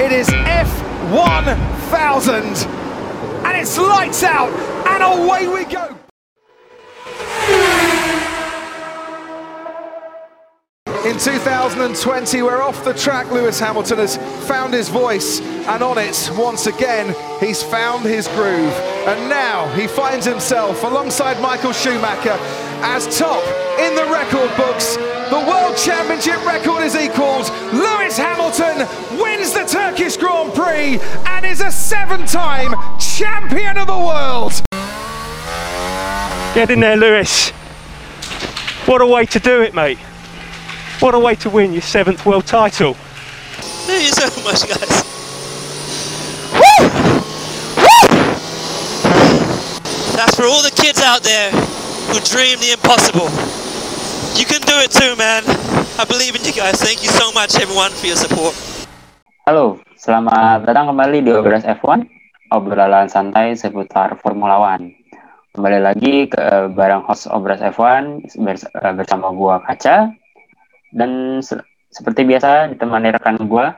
It is F1000. And it's lights out, and away we go. In 2020, we're off the track. Lewis Hamilton has found his voice, and on it, once again, he's found his groove. And now he finds himself alongside Michael Schumacher as top in the record books. The World Championship record is equalled. Lewis Hamilton wins the Turkish Grand Prix and is a seven time champion of the world. Get in there, Lewis. What a way to do it, mate. What a way to win your seventh world title. Thank you so much, guys. That's for all the kids out there who dream the impossible. You can do it too, man. I believe in you guys. Thank you so much, everyone, for your support. Halo, selamat datang kembali di Obras F1, obrolan santai seputar Formula One. Kembali lagi ke barang host Obras F1 bers- eh, bersama gua Kaca dan se- seperti biasa ditemani rekan gua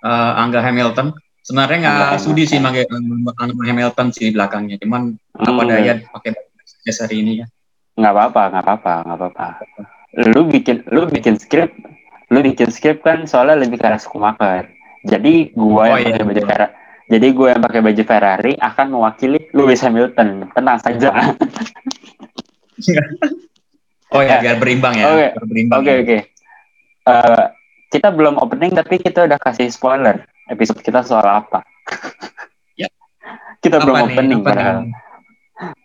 eh, Angga Hamilton. Sebenarnya nggak sudi sih pakai Angga Hamilton sih di belakangnya. Cuman apa Hmm. daya pakai jas hari ini ya. Nggak apa-apa, nggak apa-apa, nggak apa-apa. Lu bikin, lu bikin skrip, lu bikin skrip kan soalnya lebih ke arah Schumacher. Jadi gua Oh, yang iya. pakai baju Ferrari, jadi gua yang pakai baju Ferrari akan mewakili Lewis Hamilton. Tenang saja. Oh ya, Ya. biar berimbang ya. Oke. Oke ya. oke. Eh, kita belum opening tapi kita udah kasih spoiler episode kita soal apa. Ya. kita Apa belum nih? opening padahal.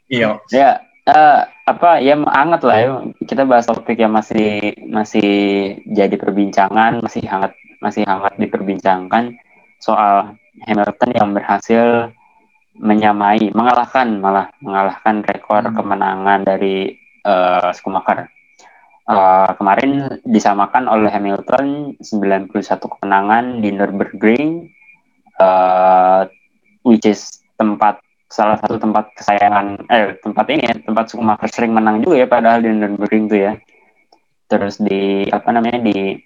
Iya. Ya eh, apa ya hangat lah ya. Kita bahas topik yang masih masih jadi perbincangan, masih hangat masih hangat diperbincangkan soal Hamilton yang berhasil menyamai, mengalahkan malah mengalahkan rekor Hmm. kemenangan dari eh, Schumacher. Eh, kemarin disamakan oleh Hamilton 91 kemenangan di Nürburgring, eh, which is tempat salah satu tempat kesayangan eh tempat ini ya, tempat Schumacher sering menang juga ya padahal di Nürburgring tuh ya. Terus di apa namanya di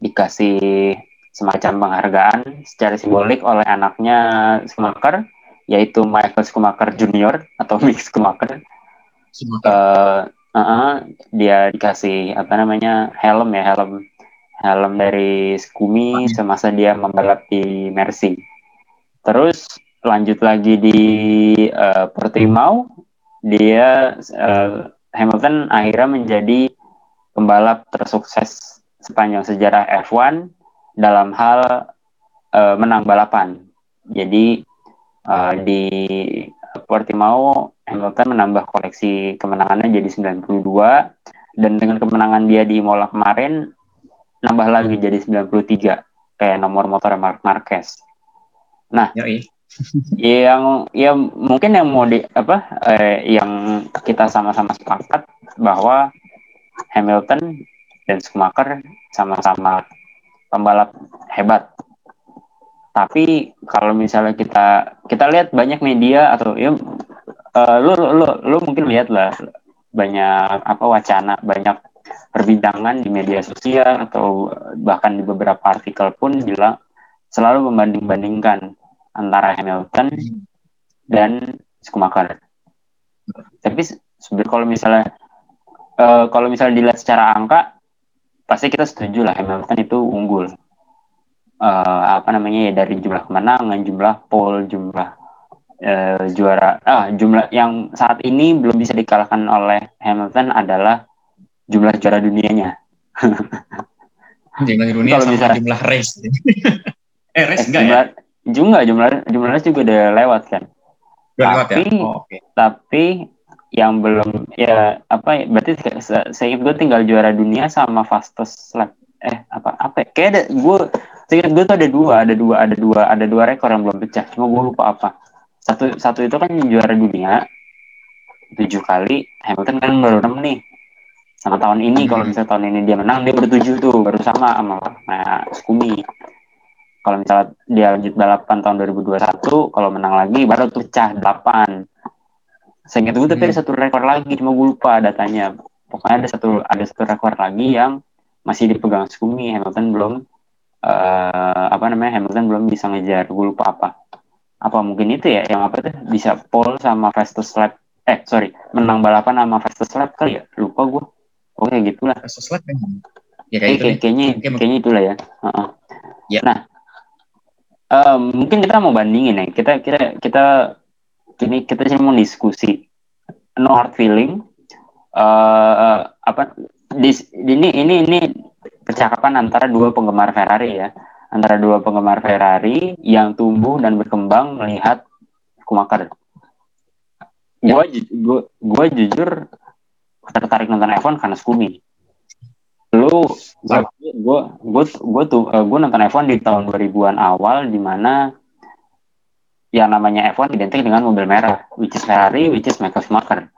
dikasih semacam penghargaan secara simbolik oleh anaknya Schumacher yaitu Michael Schumacher Junior atau Mick Schumacher Semoga. eh uh-uh, dia dikasih apa namanya helm ya helm helm dari Skumi semasa dia membalap di Mercy. Terus lanjut lagi di eh, Portimao, dia eh, Hamilton akhirnya menjadi pembalap tersukses sepanjang sejarah F1 dalam hal eh, menang balapan. Jadi eh, di Portimao Hamilton menambah koleksi kemenangannya jadi 92 dan dengan kemenangan dia di Imola kemarin nambah lagi jadi 93 kayak nomor motor Mark Marquez. Yoi. Yang yang mungkin yang mau di apa eh, yang kita sama-sama sepakat bahwa Hamilton dan Schumacher sama-sama pembalap hebat. Tapi kalau misalnya kita kita lihat banyak media atau ya lu lu lu mungkin lihat lah banyak apa wacana banyak perbincangan di media sosial atau bahkan di beberapa artikel pun bilang selalu membanding-bandingkan antara Hamilton dan Schumacher. Tapi se- sebenarnya kalau misalnya eh, kalau misalnya dilihat secara angka pasti kita setuju lah Hamilton itu unggul. Eh, apa namanya ya dari jumlah kemenangan, jumlah pole, jumlah eh, juara ah jumlah yang saat ini belum bisa dikalahkan oleh Hamilton adalah jumlah juara dunianya. Jumlah dunia Kalau sama misalnya- jumlah race. eh, race Eh, enggak ya? jumlah, jumlah jumlah jumlah race juga udah lewat kan. Udah lewat ya? tapi- Oh, oke. Tapi yang belum ya apa ya, berarti se- seingat gue tinggal juara dunia sama fastest lap eh apa apa ya? kayak ada gue seingat gue tuh ada dua ada dua ada dua ada dua rekor yang belum pecah cuma gue lupa apa satu satu itu kan juara dunia tujuh kali Hamilton kan baru enam nih sama tahun ini kalau misalnya tahun ini dia menang dia bertujuh tuh baru sama sama nah, Skumi kalau misalnya dia lanjut balapan tahun 2021 kalau menang lagi baru tuh pecah 8 Seingat gue tapi ada satu rekor lagi cuma gue lupa datanya. Pokoknya ada satu ada satu rekor lagi yang masih dipegang Skumi Hamilton belum eh, eh, apa namanya Hamilton belum bisa ngejar. Gue lupa apa. Apa mungkin itu ya yang apa tuh? Bisa pole sama fastest lap. Eh sorry menang balapan sama fastest lap kali ya? Lupa gue oke gitulah. Fastest lap? Ya Eh, kayak gitu. kayak- deh. kayaknya kayaknya itulah ya. Heeh. Ya. nah em, mungkin kita mau bandingin ya. Kita kita kita ini kita cuma mau diskusi. No hard feeling. Eh apa dis, ini ini ini percakapan antara dua penggemar Ferrari ya. Antara dua penggemar Ferrari yang tumbuh dan berkembang melihat Schumacher. Gua, ju- gua, gua jujur tertarik nonton F1 karena Scooby. Lu, gua, gua, gua, gua tuh, eh, gua nonton F1 di tahun 2000-an awal di mana yang namanya F1 identik dengan mobil merah, which is Ferrari, which is Michael Schumacher.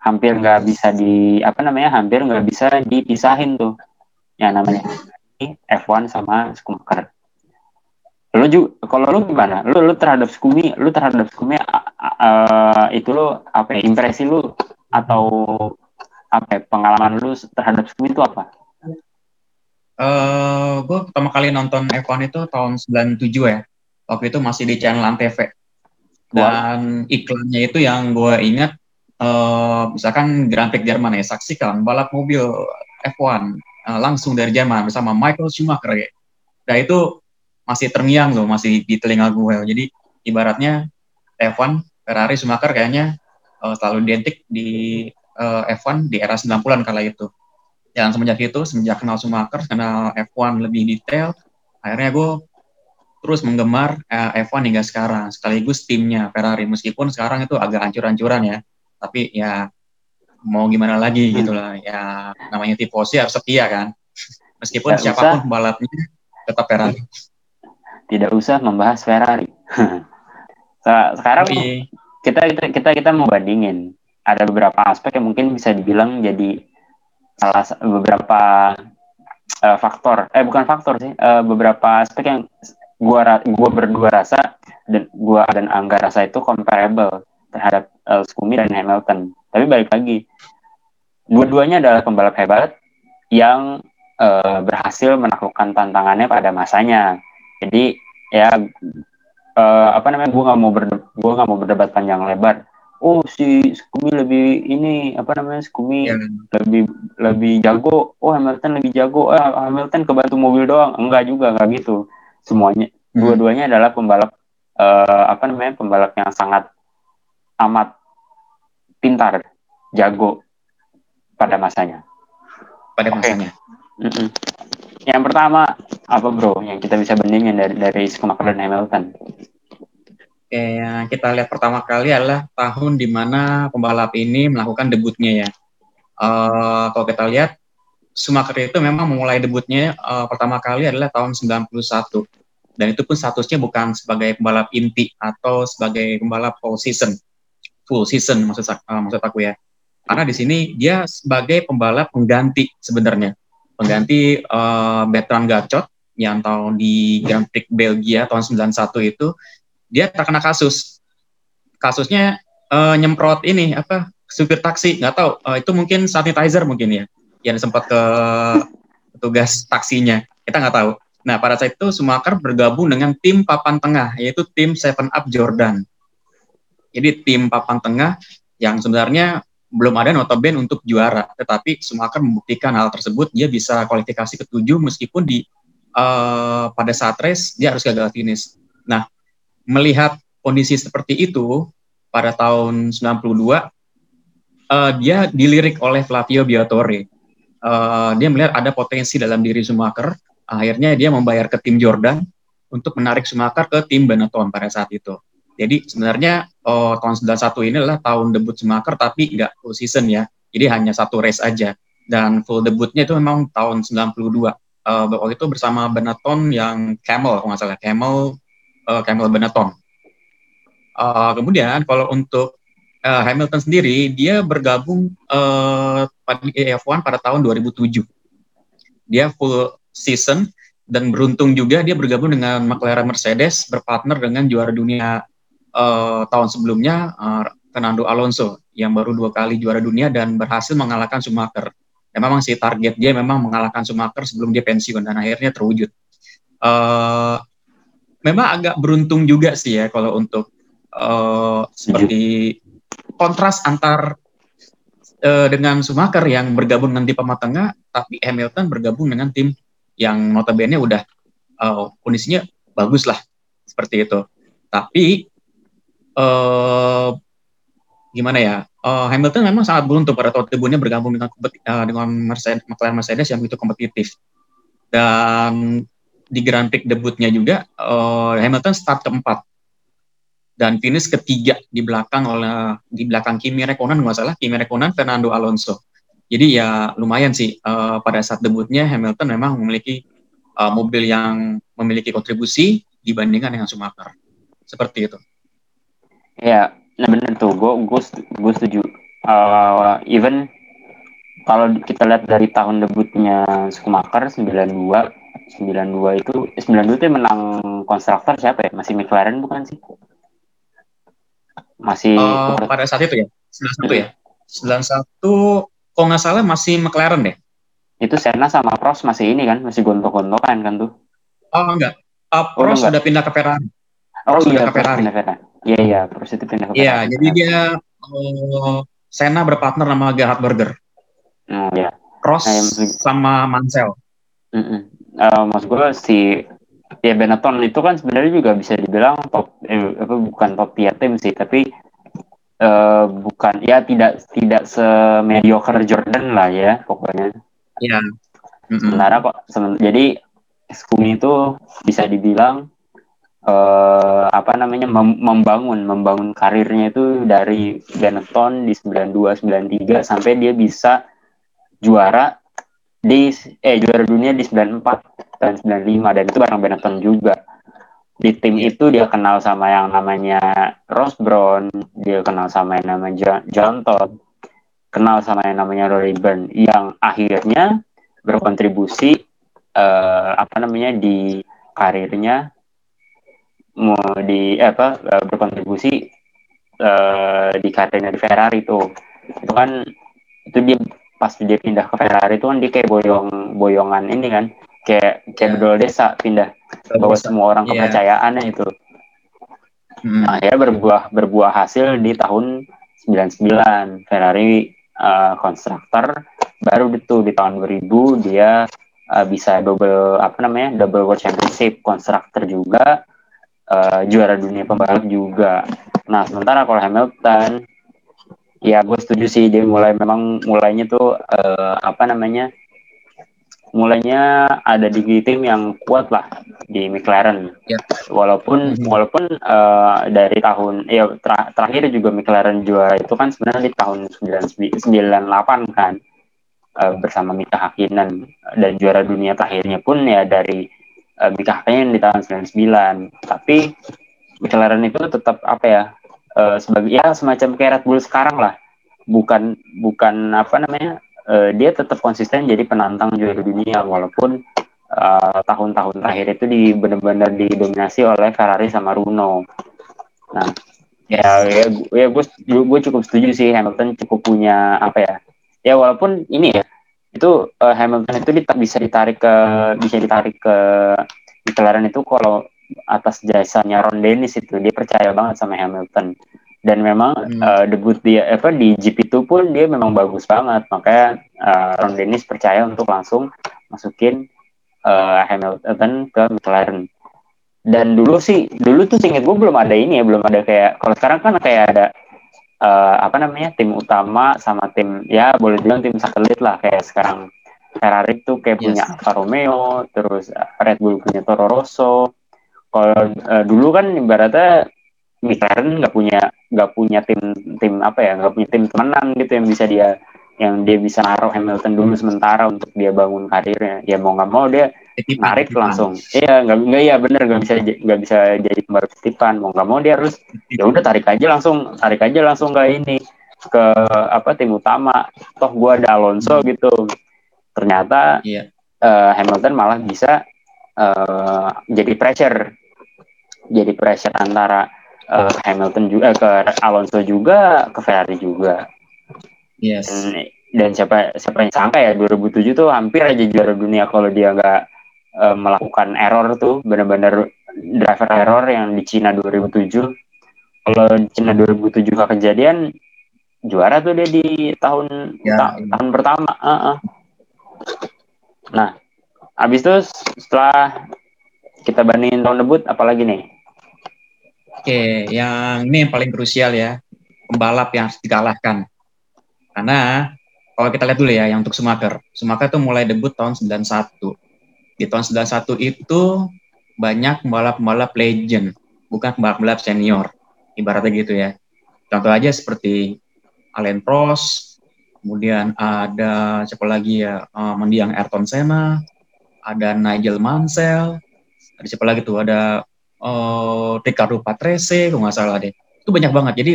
Hampir nggak bisa di, apa namanya, hampir nggak bisa dipisahin tuh. Yang namanya F1 sama Schumacher. Lu juga, kalau lu gimana? Lu, lu terhadap Scooby, lu terhadap a- eh, itu lu apa ya, impresi lu atau apa ya, pengalaman lu terhadap Scooby itu apa? Eh, gue pertama kali nonton F1 itu tahun 97 ya. Waktu itu masih di channel Antv. Dan iklannya itu yang gue ingat, eh, misalkan Grand Prix Jerman ya, saksikan balap mobil F1 eh, langsung dari Jerman bersama Michael Schumacher ya. Nah itu masih terngiang loh, masih di telinga gue. Jadi ibaratnya F1, Ferrari, Schumacher kayaknya eh, selalu identik di eh, F1 di era 90-an kala itu. Dan semenjak itu, semenjak kenal Schumacher, kenal F1 lebih detail, akhirnya gue terus menggemar eh, F1 hingga sekarang, sekaligus timnya Ferrari. Meskipun sekarang itu agak hancur-hancuran ya, tapi ya mau gimana lagi Hmm. gitu lah. Ya namanya tifosi harus setia kan. Meskipun Nggak siapa pun usah. pembalapnya tetap Ferrari. Tidak usah membahas Ferrari. Se- Sekarang kita, kita kita kita mau bandingin. Ada beberapa aspek yang mungkin bisa dibilang jadi salah sa- beberapa eh, faktor. Eh bukan faktor sih. eh, beberapa aspek yang gua gua berdua rasa dan gua dan Angga rasa itu comparable terhadap eh, Scumi dan Hamilton. Tapi balik lagi, dua-duanya adalah pembalap hebat yang eh, berhasil menaklukkan tantangannya pada masanya. Jadi ya eh, apa namanya gue nggak mau gua nggak mau berdebat panjang lebar oh si Scooby lebih ini apa namanya Scooby Ya, lebih lebih jago oh Hamilton lebih jago eh Hamilton kebantu mobil doang enggak juga enggak gitu semuanya Hmm. dua-duanya adalah pembalap eh, apa namanya pembalap yang sangat amat pintar jago pada masanya pada Oke. masanya. Mm-mm. yang pertama apa bro yang kita bisa bandingin dari dari Schumacher dan Hamilton yang kita lihat pertama kali adalah tahun di mana pembalap ini melakukan debutnya ya. Eh, kalau kita lihat, Schumacher itu memang memulai debutnya eh, pertama kali adalah tahun 91. Dan itu pun statusnya bukan sebagai pembalap inti atau sebagai pembalap full season. Full season maksud, eh, maksud aku ya. Karena di sini dia sebagai pembalap pengganti sebenarnya. Pengganti eh, Bertrand Gacot yang tahun di Grand Prix Belgia tahun 91 itu dia terkena kasus. Kasusnya eh, nyemprot ini apa supir taksi nggak tahu eh, itu mungkin sanitizer mungkin ya yang sempat ke petugas taksinya kita nggak tahu. Nah pada saat itu Schumacher bergabung dengan tim papan tengah yaitu tim Seven Up Jordan. Jadi tim papan tengah yang sebenarnya belum ada notabene untuk juara, tetapi Schumacher membuktikan hal tersebut dia bisa kualifikasi ketujuh meskipun di eh, pada saat race dia harus gagal finish. Nah melihat kondisi seperti itu pada tahun 92 eh, dia dilirik oleh Flavio Briatore. Eh, dia melihat ada potensi dalam diri Schumacher, akhirnya dia membayar ke tim Jordan untuk menarik Schumacher ke tim Benetton pada saat itu. Jadi sebenarnya eh, tahun 91 ini adalah tahun debut Schumacher tapi nggak full season ya. Jadi hanya satu race aja. Dan full debutnya itu memang tahun 92. Eh, waktu itu bersama Benetton yang Camel, kalau nggak salah Camel uh, Camel Benetton. Uh, kemudian kalau untuk uh, Hamilton sendiri, dia bergabung uh, pada F1 pada tahun 2007. Dia full season dan beruntung juga dia bergabung dengan McLaren Mercedes, berpartner dengan juara dunia uh, tahun sebelumnya, uh, Fernando Alonso, yang baru dua kali juara dunia dan berhasil mengalahkan Schumacher. Dan memang si target dia memang mengalahkan Schumacher sebelum dia pensiun dan akhirnya terwujud. Uh, memang agak beruntung juga sih ya kalau untuk uh, seperti kontras antar uh, dengan Schumacher yang bergabung dengan tim papan tengah, tapi Hamilton bergabung dengan tim yang notabene udah uh, kondisinya bagus lah seperti itu. Tapi uh, gimana ya? Uh, Hamilton memang sangat beruntung pada tahun debutnya bergabung dengan uh, dengan Mercedes, McLaren Mercedes yang begitu kompetitif. Dan di Grand Prix debutnya juga uh, Hamilton start keempat dan finish ketiga di belakang oleh di belakang Kimi Räikkönen nggak salah Kimi Räikkönen Fernando Alonso. Jadi ya lumayan sih uh, pada saat debutnya Hamilton memang memiliki uh, mobil yang memiliki kontribusi dibandingkan dengan Schumacher. Seperti itu. Ya, nah benar tuh. Gue gue setuju. Uh, even kalau kita lihat dari tahun debutnya Schumacher 92 92 itu eh, 92 itu yang menang konstruktor siapa ya? Masih McLaren bukan sih? Masih uh, pada saat itu ya. 91 ya. 91 kalau nggak salah masih McLaren deh. Itu Senna sama Prost masih ini kan, masih gontok-gontokan kan tuh. Oh enggak. Uh, Prost oh, udah pindah ke Ferrari. Oh Prost iya, ke Ferrari. Pindah Ferrari. Iya iya, Prost itu pindah ke iya, Ferrari. Iya, jadi dia uh, Senna berpartner sama Gerhard Berger. Hmm, iya. Prost nah, sama Mansell. Mm -mm uh, maksud gue si ya Benetton itu kan sebenarnya juga bisa dibilang top eh, apa bukan top tier tim sih tapi uh, bukan ya tidak tidak semediocre Jordan lah ya pokoknya. Iya. Mm-hmm. Sementara kok sementara, jadi Skumi itu bisa dibilang uh, apa namanya mem- membangun membangun karirnya itu dari Benetton di 92 93 sampai dia bisa juara di eh juara dunia di 94 dan 95 dan itu bareng Benetton juga. Di tim itu dia kenal sama yang namanya Ross Brown dia kenal sama yang namanya John Todd kenal sama yang namanya Rory Byrne yang akhirnya berkontribusi uh, apa namanya di karirnya mau di eh, apa uh, berkontribusi uh, di karirnya di Ferrari itu itu kan itu dia pas dia pindah ke Ferrari itu kan dia kayak boyong boyongan ini kan. Kayak kayak yeah. bedol desa pindah. Bawa semua orang yeah. kepercayaannya itu. Hmm. nah ya berbuah berbuah hasil di tahun 99 Ferrari uh, konstruktor baru itu di tahun 2000 dia uh, bisa double apa namanya double world championship. Konstruktor juga uh, juara dunia pembalap juga. Nah sementara kalau Hamilton ya gue setuju sih dia mulai memang mulainya tuh uh, apa namanya mulainya ada di tim yang kuat lah di McLaren ya. walaupun mm-hmm. walaupun uh, dari tahun ya ter terakhir juga McLaren juara itu kan sebenarnya di tahun 98 kan uh, bersama Mika Hakkinen dan juara dunia terakhirnya pun ya dari uh, Mika Hakkinen di tahun 99 tapi McLaren itu tetap apa ya uh, sebagai ya semacam kayak Bull sekarang lah bukan bukan apa namanya uh, dia tetap konsisten jadi penantang juara dunia walaupun tahun tahun-tahun terakhir itu di benar-benar didominasi oleh Ferrari sama Runo. Nah, ya ya, ya gue gue cukup setuju sih Hamilton cukup punya apa ya ya walaupun ini ya itu uh, Hamilton itu bisa ditarik ke bisa ditarik ke McLaren itu kalau atas jasanya Ron Dennis itu. Dia percaya banget sama Hamilton. Dan memang hmm. uh, debut dia apa di GP2 pun dia memang bagus banget. Makanya uh, Ron Dennis percaya untuk langsung masukin uh, Hamilton ke McLaren. Dan dulu sih dulu tuh singkat gue belum ada ini ya belum ada kayak kalau sekarang kan kayak ada uh, apa namanya tim utama sama tim ya boleh bilang tim satelit lah. Kayak sekarang Ferrari tuh kayak yes. punya Alfa Romeo terus Red Bull punya Toro Rosso kalau uh, dulu kan ibaratnya McLaren nggak punya nggak punya tim tim apa ya nggak punya tim temenan gitu yang bisa dia yang dia bisa naruh Hamilton dulu sementara untuk dia bangun karirnya. Ya mau nggak mau dia narik langsung. Iya nggak nggak ya bener nggak bisa nggak bisa jadi pembalap titipan mau nggak mau dia harus ya udah tarik aja langsung tarik aja langsung ke ini ke apa tim utama. Toh gua ada Alonso gitu. Ternyata yeah. Iya. uh, Hamilton malah bisa uh, jadi pressure jadi pressure antara uh, Hamilton juga ke Alonso juga ke Ferrari juga. Yes. Dan, dan siapa siapa yang sangka ya 2007 tuh hampir aja juara dunia kalau dia nggak uh, melakukan error tuh benar-benar driver error yang di Cina 2007 kalau Cina 2007 gak kejadian juara tuh dia di tahun Ya. ta- tahun pertama uh -uh. nah abis itu setelah kita bandingin tahun debut apalagi nih Oke, yang ini yang paling krusial ya, pembalap yang harus dikalahkan. Karena kalau kita lihat dulu ya, yang untuk Schumacher. Schumacher itu mulai debut tahun 91. Di tahun 91 itu banyak pembalap-pembalap legend, bukan pembalap-pembalap senior. Ibaratnya gitu ya. Contoh aja seperti Alain Prost, kemudian ada siapa lagi ya, eh, mendiang Ayrton Senna, ada Nigel Mansell, ada siapa lagi tuh, ada eh Ricardo Patrese kalau nggak salah deh. Itu banyak banget. Jadi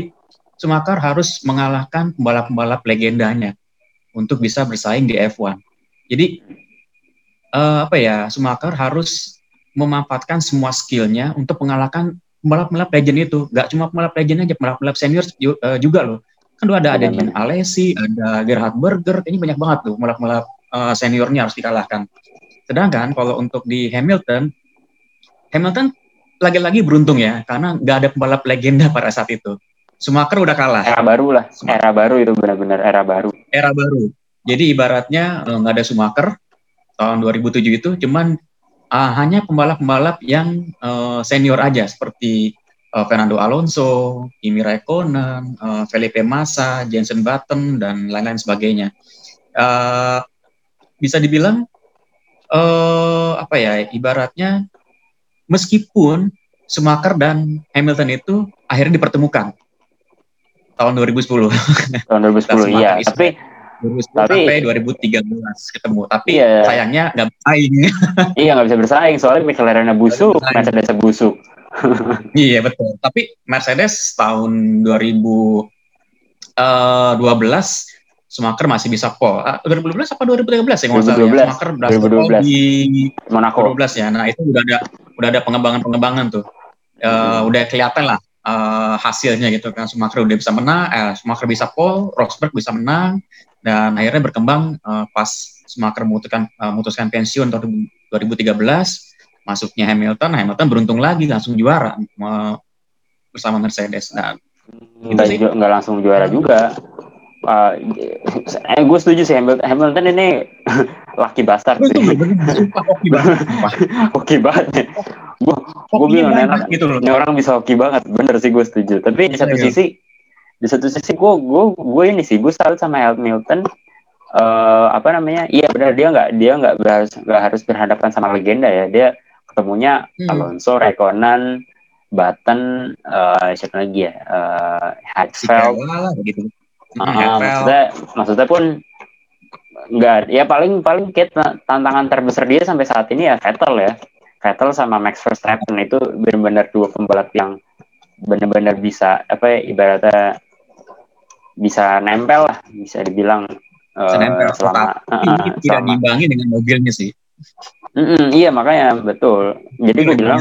Schumacher harus mengalahkan pembalap-pembalap legendanya untuk bisa bersaing di F1 jadi eh, apa ya Schumacher harus memanfaatkan semua skillnya untuk mengalahkan pembalap-pembalap legend itu. Nggak cuma pembalap legend aja pembalap-pembalap senior eh, juga loh. Kan dulu ada ada. Dean Alesi ada Gerhard Berger ini banyak banget tuh pembalap-pembalap seniornya harus dikalahkan sedangkan kalau untuk di Hamilton Hamilton lagi-lagi beruntung ya karena nggak ada pembalap legenda pada saat itu. Schumacher udah kalah, era baru lah era baru itu benar-benar era baru era baru. Jadi ibaratnya eh, nggak ada Schumacher tahun 2007 itu, cuman ah, hanya pembalap-pembalap yang eh, senior aja seperti eh, Fernando Alonso, Kimi Raikkonen, eh, Felipe Massa, Jensen Button dan lain-lain sebagainya. Eh, bisa dibilang eh, apa ya ibaratnya meskipun Schumacher dan Hamilton itu akhirnya dipertemukan tahun 2010. tahun 2010 Schumacher iya tapi 2010 Tapi- sampai 2013 ketemu. Tapi Iya. sayangnya nggak bersaing. iya nggak bisa bersaing soalnya McLaren busuk. Mercedes busuk iya betul. Tapi Mercedes tahun 2012 Schumacher masih bisa pole. Ah, 2012 apa 2013 ya kalau nggak salah ya? 2012. Schumacher berhasil 2012. pole di Monaco 2012 ya. Nah itu udah ada udah ada pengembangan-pengembangan tuh. Eh, Hmm. Udah kelihatan lah eh, hasilnya gitu kan. Schumacher udah bisa menang, eh, Schumacher bisa pole, Rosberg bisa menang, dan akhirnya berkembang eh, pas Schumacher memutuskan eh, memutuskan pensiun tahun 2013, masuknya Hamilton, Hamilton beruntung lagi langsung juara eh, bersama Mercedes. Nah, nggak sih. ju- nggak langsung juara juga Uh, eh gue setuju sih Hamilton, Hamilton ini laki bastard sih hoki banget. Hoki banget gue gue bilang enak gitu loh. ini orang bisa hoki banget bener sih gue setuju tapi di satu Iya. sisi di satu sisi gue gue gue ini sih gue salut sama Hamilton eh apa namanya iya benar dia nggak dia nggak harus nggak harus berhadapan sama legenda ya dia ketemunya Hmm. Alonso Raikkonen Button eh siapa lagi ya eh Kela lah gitu. Vettel. maksudnya maksudnya pun nggak ya paling paling kayak ta- tantangan terbesar dia sampai saat ini ya Vettel ya Vettel sama Max Verstappen itu benar-benar dua pembalap yang benar-benar bisa apa ya, ibaratnya bisa nempel lah bisa dibilang Bisa eh, nempel, selama Tapi eh, ini tidak selama diimbangi dengan mobilnya sih. Mm-mm, iya makanya betul jadi gue bilang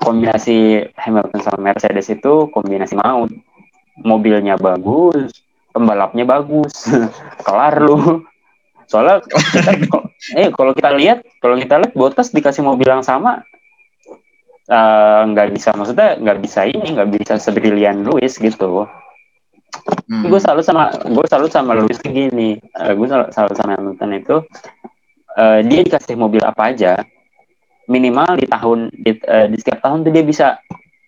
kombinasi Hamilton sama Mercedes itu kombinasi maut. Mobilnya bagus, pembalapnya bagus, kelar lu. Soalnya kita, eh kalau kita lihat, kalau kita lihat Bottas dikasih mobil yang sama eh, nggak bisa maksudnya nggak bisa ini nggak bisa sebrilian Lewis gitu. Hmm. Gue salut sama gue salut sama Lewis tuh gini, gue salut, salut sama Hamilton itu eh, dia dikasih mobil apa aja minimal di tahun di, eh, di setiap tahun tuh dia bisa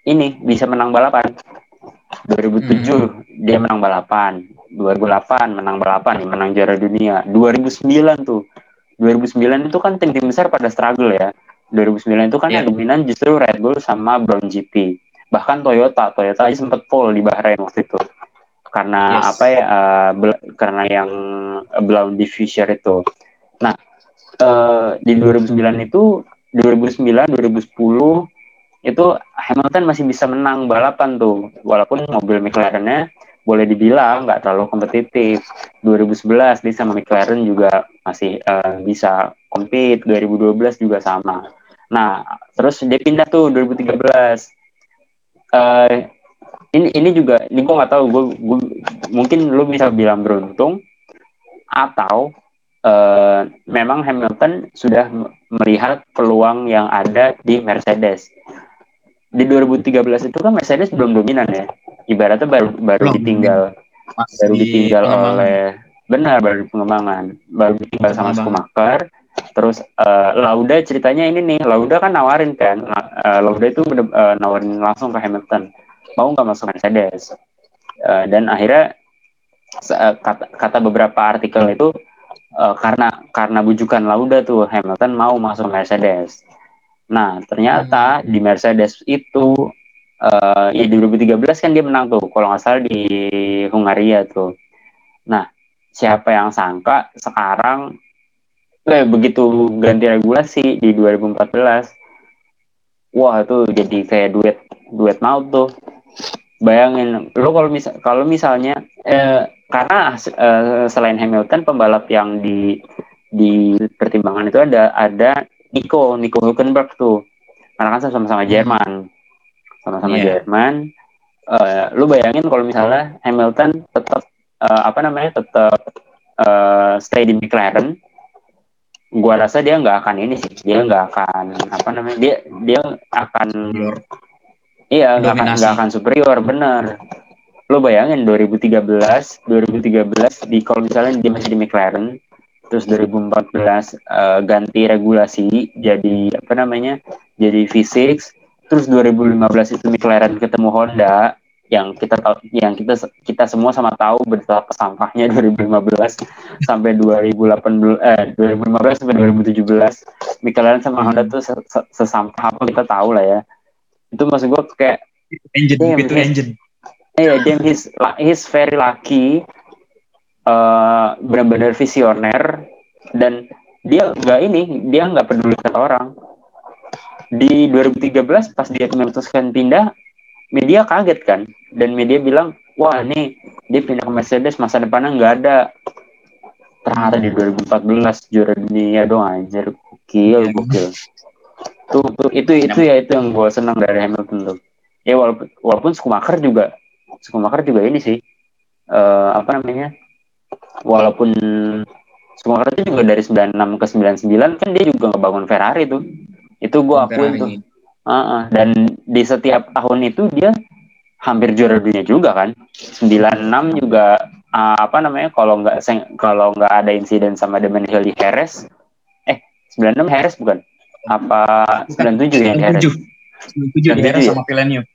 ini bisa menang balapan. 2007 dia menang balapan, 2008 menang balapan, menang juara dunia. 2009 tuh, 2009 itu kan tim-tim besar pada struggle ya. 2009 itu kan yang dominan justru Red Bull sama Brown GP. Bahkan Toyota, Toyota aja sempat pole di Bahrain waktu itu. Karena Yes. apa ya? bel- karena yang eh, Brown Diffuser itu. Nah, eh, di 2009 itu 2009 2010 itu Hamilton masih bisa menang balapan tuh. Walaupun mobil McLaren-nya boleh dibilang nggak terlalu kompetitif. 2011 dia sama McLaren juga masih eh, bisa compete. 2012 juga sama. Nah terus dia pindah tuh 2013 Eh ini ini juga ini gue nggak tahu gue mungkin lu bisa bilang beruntung atau eh, memang Hamilton sudah melihat peluang yang ada di Mercedes di 2013 itu kan Mercedes belum dominan ya. Ibaratnya baru baru Belum. ditinggal Masih baru ditinggal pengembangan. oleh benar baru pengembangan baru ditinggal sama. Schumacher terus eh, Lauda ceritanya ini nih Lauda kan nawarin kan eh, Lauda itu bener- eh, nawarin langsung ke Hamilton mau nggak masuk Mercedes Eh, dan akhirnya kata, kata beberapa artikel itu eh, karena karena bujukan Lauda tuh Hamilton mau masuk Mercedes nah ternyata di Mercedes itu eh ya di 2013 kan dia menang tuh kalau nggak salah di Hungaria tuh. Nah siapa yang sangka sekarang eh, begitu ganti regulasi di 2014 wah itu jadi kayak duet duet maut tuh. Bayangin lo kalau misal kalau misalnya eh, karena eh, selain Hamilton pembalap yang di di pertimbangan itu ada ada Nico Nico Hülkenberg tuh. Karena kan sama-sama Jerman. Sama-sama Iya. Jerman. Eh, lu bayangin kalau misalnya Hamilton tetap eh, apa namanya tetap eh, stay di McLaren gua rasa dia nggak akan ini sih. Dia nggak akan apa namanya dia dia akan iya nggak akan nggak akan superior bener. Lo bayangin 2013 2013 di kalau misalnya dia masih di McLaren terus 2014 eh, ganti regulasi jadi apa namanya jadi V6 terus 2015 itu McLaren ketemu Honda yang kita tahu yang kita kita semua sama tahu betapa sampahnya 2015 sampai 2018 eh 2015 sampai 2017 McLaren sama Honda tuh se- se- sesampah apa kita tahu lah ya. Itu maksud gue kayak engine Damn, itu engine. Iya, damn he's he's very lucky. Eh benar-benar visioner dan dia nggak ini, dia nggak peduli kata orang. Di 2013 pas dia memutuskan pindah, media kaget kan, dan media bilang, wah ini dia pindah ke Mercedes masa depannya nggak ada. Ternyata di 2014 juara dunia dong anjir, gokil, gokil. Tuh, tuh itu itu ya itu yang gue senang dari Hamilton tuh. Ya walaupun walaupun Schumacher juga Schumacher juga ini sih eh, apa namanya walaupun Schumacher itu juga dari 96 ke 99 kan dia juga ngebangun Ferrari tuh itu gue akuin tuh Ferrari. Heeh. dan di setiap tahun itu dia hampir juara dunia juga kan 96 juga ah, apa namanya kalau nggak kalau nggak ada insiden sama Damon Hill di Harris eh 96 Harris bukan apa 97 ya di Harris 97 97 di era 97 ya? sama Villeneuve.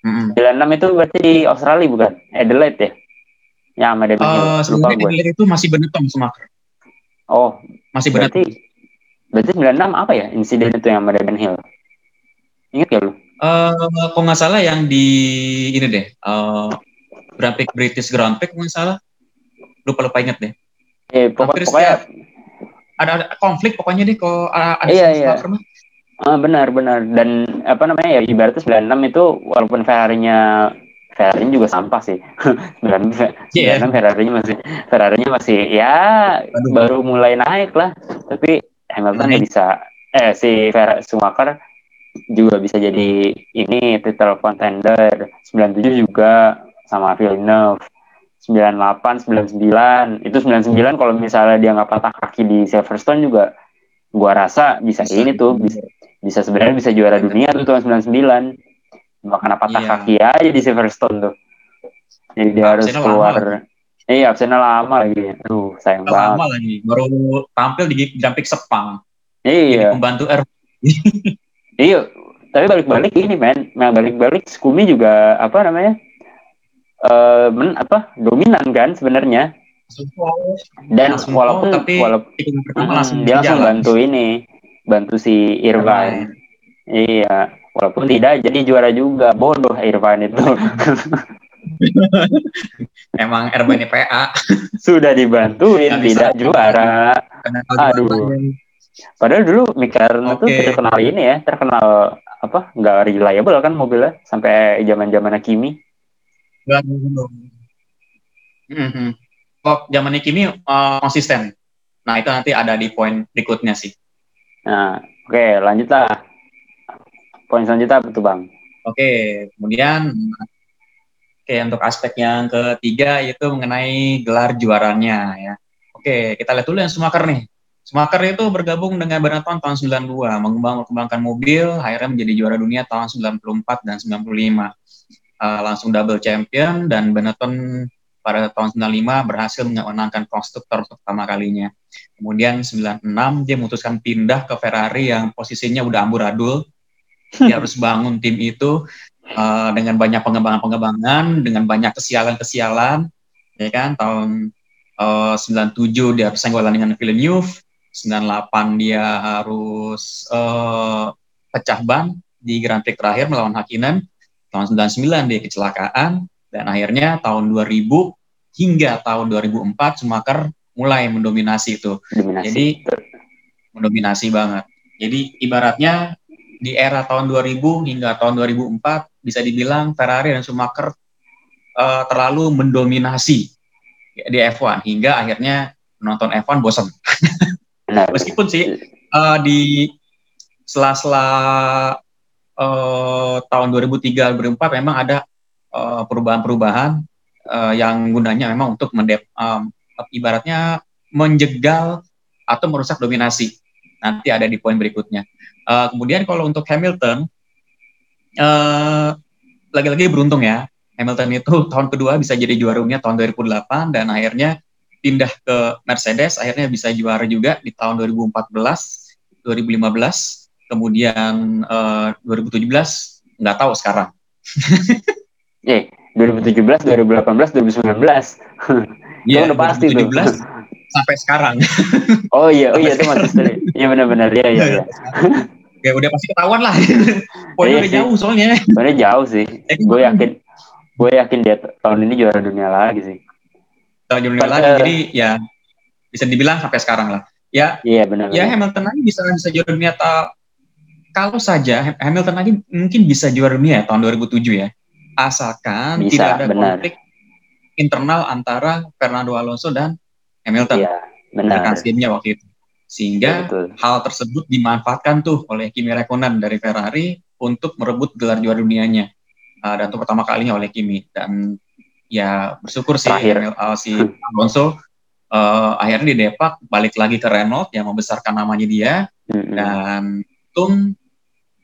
Mm-mm. 96 itu berarti di Australia bukan Adelaide ya ya sama Damon Hill Eh, lupa gue itu masih Benetton Schumacher. oh Masih Benetton. berarti berarti 96 apa ya insiden itu yang sama Damon Hill ingat gak lu Eh, kalau nggak salah yang di ini deh, eh Grand Prix British Grand Prix kalau nggak salah, lupa lupa inget deh. eh pokok, Hampir pokoknya Ada, ada konflik pokoknya deh kalau ada Iya, iya. Ah, benar benar dan apa namanya ya ibaratnya 96 itu walaupun Ferrari-nya Ferrari juga sampah sih. 96 Fe- Iya. 96 Ferrari-nya masih Ferrari-nya masih ya Aduh. baru mulai naik lah. Tapi Hamilton Naik. bisa eh si Fer Schumacher juga bisa jadi ini title contender 97 juga sama Villeneuve 98 99 itu 99 kalau misalnya dia nggak patah kaki di Silverstone juga gua rasa bisa, Bisa. ini tuh bisa bisa sebenarnya bisa juara dunia tuh tahun 99 karena patah Iya. kaki aja di Silverstone tuh. Jadi dia harus keluar. lama iya absennya lama lagi. Aduh sayang banget. Lama lagi, baru tampil di Grand Sepang. iya. Jadi pembantu R. iya tapi balik-balik ini men. Nah balik-balik Skumi juga apa namanya eh men apa dominan kan sebenarnya. Dan Langsung walaupun out, tapi walaupun Hmm, langsung dia langsung bantu ini bantu si Irfan iya walaupun tidak jadi juara juga bodoh Irfan itu Emang ini PA. sudah dibantuin bisa. tidak juara Aduh. padahal dulu McLaren itu Oke. terkenal ini ya terkenal apa nggak reliable kan mobilnya sampai zaman zaman Kimi Mhm. Kok zaman Kimi uh, konsisten. Nah itu nanti ada di poin berikutnya sih. nah oke lanjut lah poin selanjutnya apa tuh bang Oke, kemudian oke untuk aspek yang ketiga itu mengenai gelar juaranya ya. Oke, kita lihat dulu yang Schumacher nih. Schumacher itu bergabung dengan Benetton tahun 92, mengembang mengembangkan mobil, akhirnya menjadi juara dunia tahun 94 dan 95. Uh, langsung double champion dan Benetton pada tahun 95 berhasil memenangkan konstruktor pertama kalinya. Kemudian 96 dia memutuskan pindah ke Ferrari yang posisinya udah amburadul. Dia harus bangun tim itu uh, dengan banyak pengembangan-pengembangan, dengan banyak kesialan-kesialan, ya kan? Tahun uh, 97 dia bersenggolan dengan Villeneuve, 98 dia harus uh, pecah ban di Grand Prix terakhir melawan Hakkinen. Tahun 99 dia kecelakaan dan akhirnya tahun 2000 hingga tahun 2004 Schumacher mulai mendominasi itu. Dominasi. Jadi mendominasi banget. Jadi ibaratnya di era tahun 2000 hingga tahun 2004 bisa dibilang Ferrari dan Schumacher uh, terlalu mendominasi di F1 hingga akhirnya menonton F1 bosan. Meskipun sih uh, di sela-sela uh, tahun 2003-2004 memang ada uh, perubahan-perubahan uh, yang gunanya memang untuk mendep, um, ibaratnya menjegal atau merusak dominasi. Nanti ada di poin berikutnya. Uh, kemudian kalau untuk Hamilton, lagi-lagi uh, beruntung ya. Hamilton itu tahun kedua bisa jadi juara dunia tahun 2008 dan akhirnya pindah ke Mercedes, akhirnya bisa juara juga di tahun 2014, 2015, kemudian uh, 2017 nggak tahu sekarang. eh, 2017, 2018, 2019. Iya, udah pasti 2017 tuh. Sampai sekarang. oh iya, oh iya itu maksudnya. Iya benar-benar, iya iya. iya. ya udah pasti ketahuan lah. Poinnya iya udah jauh soalnya. Soalnya jauh sih. Gue yakin, gue yakin dia tahun ini juara dunia lagi sih tahun dunia lagi jadi ya bisa dibilang sampai sekarang lah ya iya benar ya Hamilton lagi bisa bisa juara dunia ta kalau saja Hamilton lagi mungkin bisa juara dunia ya, tahun 2007 ya asalkan bisa, tidak ada benar. konflik internal antara Fernando Alonso dan Hamilton iya, benar waktu itu sehingga ya, hal tersebut dimanfaatkan tuh oleh Kimi Räikkönen dari Ferrari untuk merebut gelar juara dunianya uh, dan untuk pertama kalinya oleh Kimi dan ya bersyukur sih Terakhir. uh, si Alonso uh, akhirnya di Depak balik lagi ke Renault yang membesarkan namanya dia mm-hmm. dan untung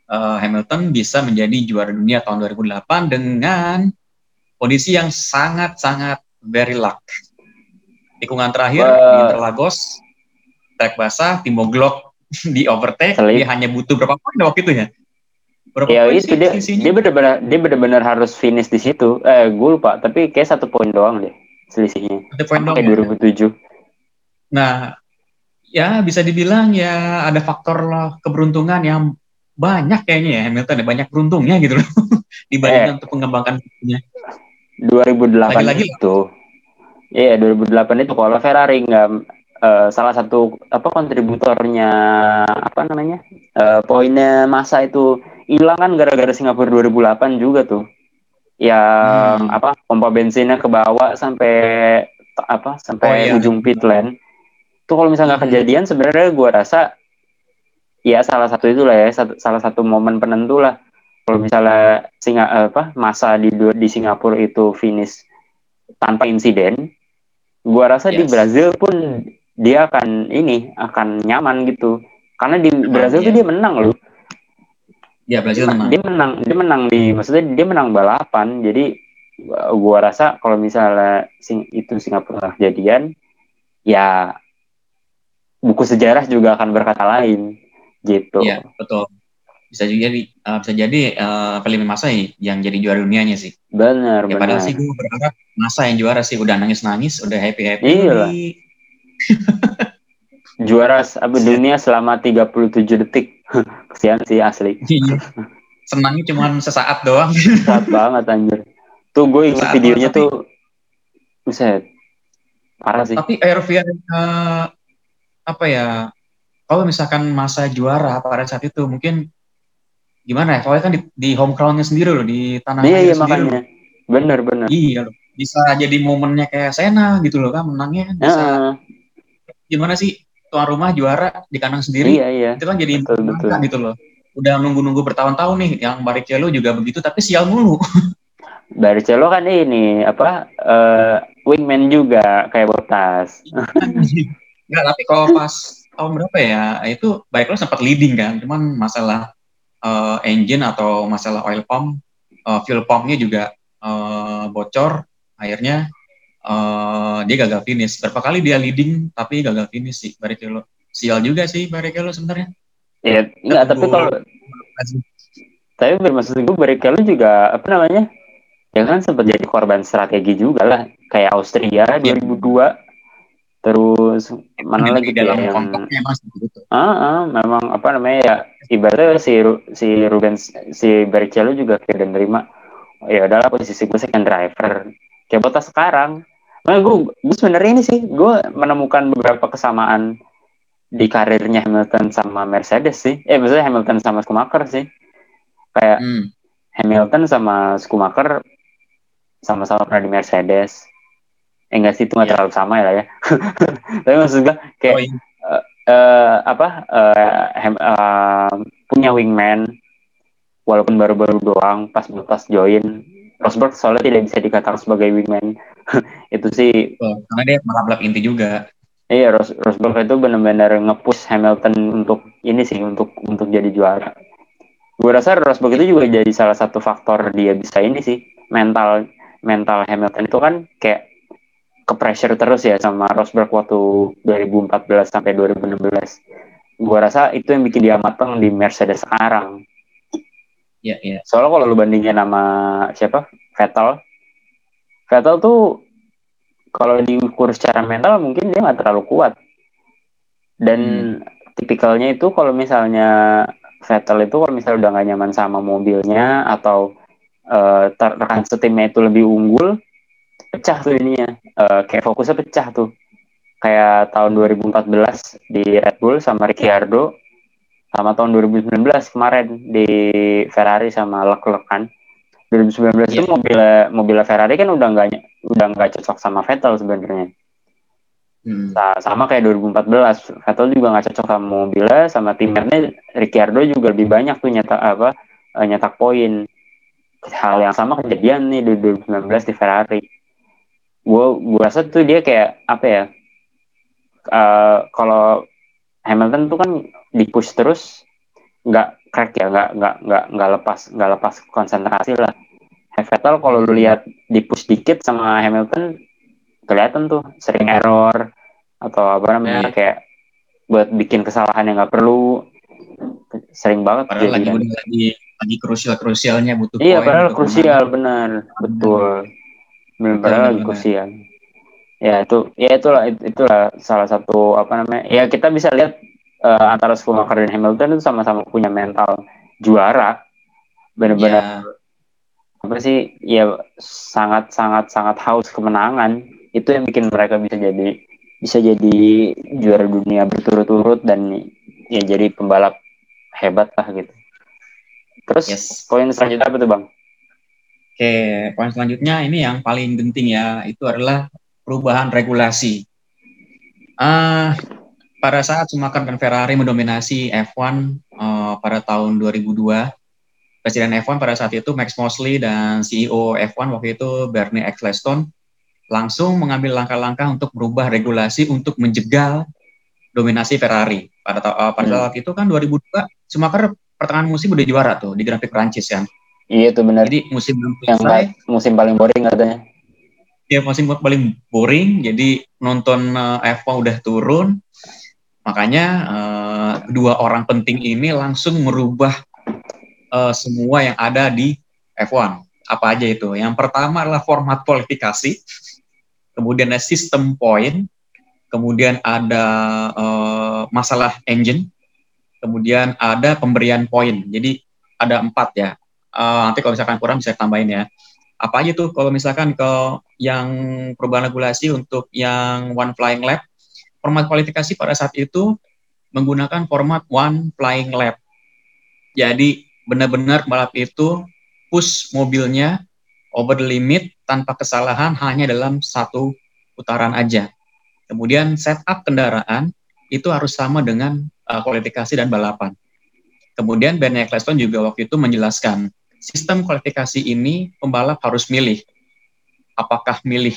uh, Hamilton bisa menjadi juara dunia tahun 2008 dengan kondisi yang sangat-sangat very luck. Tikungan terakhir di Interlagos, track basah, Timo Glock di overtake, dia hanya butuh berapa poin waktu itu ya? Berapa ya itu dia dia benar-benar dia benar-benar harus finish di situ. Eh gue lupa tapi kayak satu poin doang deh selisihnya. Satu poin doang. Kayak ya? 2007. Nah ya bisa dibilang ya ada faktor loh keberuntungan yang banyak kayaknya ya Hamilton ya banyak beruntungnya gitu loh dibandingkan eh, untuk mengembangkan punya. 2008 Lagi-lagi itu. Iya, yeah, 2008 itu kalau Ferrari nggak uh, salah satu apa kontributornya apa namanya uh, poinnya masa itu hilang kan gara-gara Singapura 2008 juga tuh yang hmm. apa pompa bensinnya ke bawah sampai apa sampai oh, iya. ujung pit lane tuh kalau misalnya nggak hmm. kejadian sebenarnya gue rasa ya salah satu itulah ya satu, salah satu momen penentu lah kalau misalnya singa apa masa di di Singapura itu finish tanpa insiden gue rasa yes. di Brazil pun dia akan ini akan nyaman gitu karena di Brazil tuh dia menang loh Ya Brazil menang. Dia menang, dia menang di maksudnya dia menang balapan. Jadi gua rasa kalau misalnya sing, itu Singapura kejadian ya buku sejarah juga akan berkata lain gitu. Iya, betul. Bisa juga jadi uh, bisa jadi uh, Felipe Massa yang jadi juara dunianya sih. Benar, ya, padahal sih gue berharap Massa yang juara sih udah nangis-nangis, udah happy-happy. Iya lah. juara apa dunia selama 37 detik. Kesian sih asli. Iya. Senangnya cuma sesaat doang. Sesaat banget anjir. Tuh gue ingat videonya tapi, tuh Buset. Parah sih. Tapi Airvia uh, apa ya? Kalau misalkan masa juara pada saat itu mungkin gimana ya? Soalnya kan di, di home groundnya sendiri loh di tanah iya, iya, makanya. Bener bener. Iya loh. Bisa jadi momennya kayak Sena gitu loh kan menangnya. Bisa. Uh. Gimana sih? tuan rumah juara di kandang sendiri iya, iya. itu kan jadi betul, betul. gitu loh udah nunggu-nunggu bertahun-tahun nih yang Barrichello juga begitu tapi sial mulu Barrichello kan ini apa uh, wingman juga kayak Bottas Enggak, tapi kalau pas tahun berapa ya itu Barrichello sempat leading kan cuman masalah uh, engine atau masalah oil pump uh, fuel pumpnya juga uh, bocor akhirnya uh, dia gagal finish. Berapa kali dia leading tapi gagal finish sih Barrichello sial juga sih Barrichello sebenarnya. Ya enggak tapi kalau tapi bermaksud gue Barrichello juga apa namanya ya kan sempat jadi korban strategi juga lah kayak Austria ya. 2002 terus mana lagi dalam yang mas gitu. ah, ah, memang apa namanya ya ibaratnya si si Rubens si Barrichello juga kayak menerima ya adalah posisi gue second driver. Kayak botas sekarang. Nah gue gue sebenarnya ini sih gue menemukan beberapa kesamaan di karirnya Hamilton sama Mercedes sih. Eh maksudnya Hamilton sama Schumacher sih. Kayak hmm. Hamilton sama Schumacher sama-sama pernah di Mercedes eh enggak sih itu nggak yeah. terlalu sama ya ya. Tapi maksud gue kayak oh, iya. uh, uh, apa uh, hem, uh, punya wingman walaupun baru-baru doang pas pas join. Rosberg soalnya tidak bisa dikatakan sebagai wingman. Itu sih. Oh, karena dia balap inti juga. Iya Ros Rosberg itu benar-benar ngepush Hamilton untuk ini sih untuk untuk jadi juara. Gue rasa Rosberg itu juga jadi salah satu faktor dia bisa ini sih mental mental Hamilton itu kan kayak ke pressure terus ya sama Rosberg waktu 2014 sampai 2016. Gua rasa itu yang bikin dia mateng di Mercedes sekarang. Iya, iya. Soalnya kalau lu bandingin sama siapa? Vettel. Vettel tuh kalau diukur secara mental mungkin dia nggak terlalu kuat. Dan hmm. tipikalnya itu kalau misalnya Vettel itu kalau misalnya udah gak nyaman sama mobilnya atau uh, rekan setimnya itu lebih unggul, pecah tuh ininya. Uh, kayak fokusnya pecah tuh. Kayak tahun 2014 di Red Bull sama Ricciardo sama tahun 2019 kemarin di Ferrari sama Leclerc kan. 2019 yeah. itu mobil mobil Ferrari kan udah nggak udah nggak cocok sama Vettel sebenarnya. Hmm. sama kayak 2014 Vettel juga nggak cocok sama mobilnya sama timnya. Ricciardo juga lebih banyak tuh nyetak apa uh, nyetak poin. Hal yang sama kejadian nih di 2019 di Ferrari gue gue rasa tuh dia kayak apa ya uh, kalau Hamilton tuh kan di push terus nggak crack ya nggak nggak nggak nggak lepas nggak lepas konsentrasi lah. Vettel kalau lu lihat di push dikit sama Hamilton kelihatan tuh sering error atau apa namanya yeah. kayak buat bikin kesalahan yang nggak perlu sering banget padahal lagi, lagi lagi krusial krusialnya butuh iya padahal krusial benar. Betul benar lagi krusial ya itu ya itulah itulah salah satu apa namanya ya kita bisa lihat uh, antara Schumacher dan Hamilton itu sama-sama punya mental juara. Benar-benar yeah. apa sih ya sangat sangat sangat haus kemenangan. Itu yang bikin mereka bisa jadi bisa jadi juara dunia berturut-turut dan ya jadi pembalap hebat lah gitu. Terus yes. poin selanjutnya apa tuh bang Oke, poin selanjutnya ini yang paling penting ya, itu adalah perubahan regulasi. Uh, pada saat Schumacher dan Ferrari mendominasi F1 uh, eh, pada tahun 2002, Presiden F1 pada saat itu Max Mosley dan CEO F1 waktu itu Bernie Ecclestone langsung mengambil langkah-langkah untuk merubah regulasi untuk menjegal dominasi Ferrari. Pada, uh, pada hmm. saat itu kan 2002, Schumacher pertengahan musim udah juara tuh di Grand Prix Prancis kan. Iya tuh benar. Jadi musim belum selesai. Yang musim paling boring katanya. Iya musim paling boring. Jadi nonton uh, F1 udah turun. Makanya uh, dua orang penting ini langsung merubah uh, semua yang ada di F1. Apa aja itu? Yang pertama adalah format kualifikasi. Kemudian ada sistem poin. Kemudian ada uh, masalah engine. Kemudian ada pemberian poin. Jadi ada empat ya uh, nanti kalau misalkan kurang bisa tambahin ya. Apa aja tuh kalau misalkan ke yang perubahan regulasi untuk yang one flying lap, format kualifikasi pada saat itu menggunakan format one flying lap. Jadi benar-benar balap itu push mobilnya over the limit tanpa kesalahan hanya dalam satu putaran aja. Kemudian setup kendaraan itu harus sama dengan uh, kualifikasi dan balapan. Kemudian Ben Ecclestone juga waktu itu menjelaskan sistem kualifikasi ini pembalap harus milih apakah milih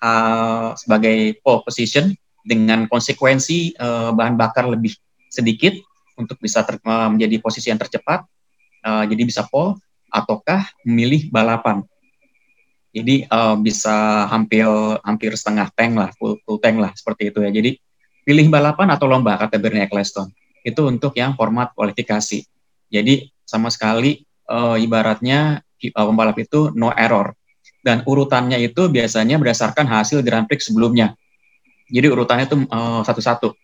uh, sebagai pole position dengan konsekuensi uh, bahan bakar lebih sedikit untuk bisa ter, uh, menjadi posisi yang tercepat, uh, jadi bisa pole, ataukah memilih balapan. Jadi uh, bisa hampir hampir setengah tank lah, full, full tank lah seperti itu ya. Jadi pilih balapan atau lomba Bernie Eccleston. Itu untuk yang format kualifikasi. Jadi sama sekali uh, ibaratnya uh, pembalap itu no error. Dan urutannya itu biasanya berdasarkan hasil Grand Prix sebelumnya. Jadi urutannya itu uh, satu-satu.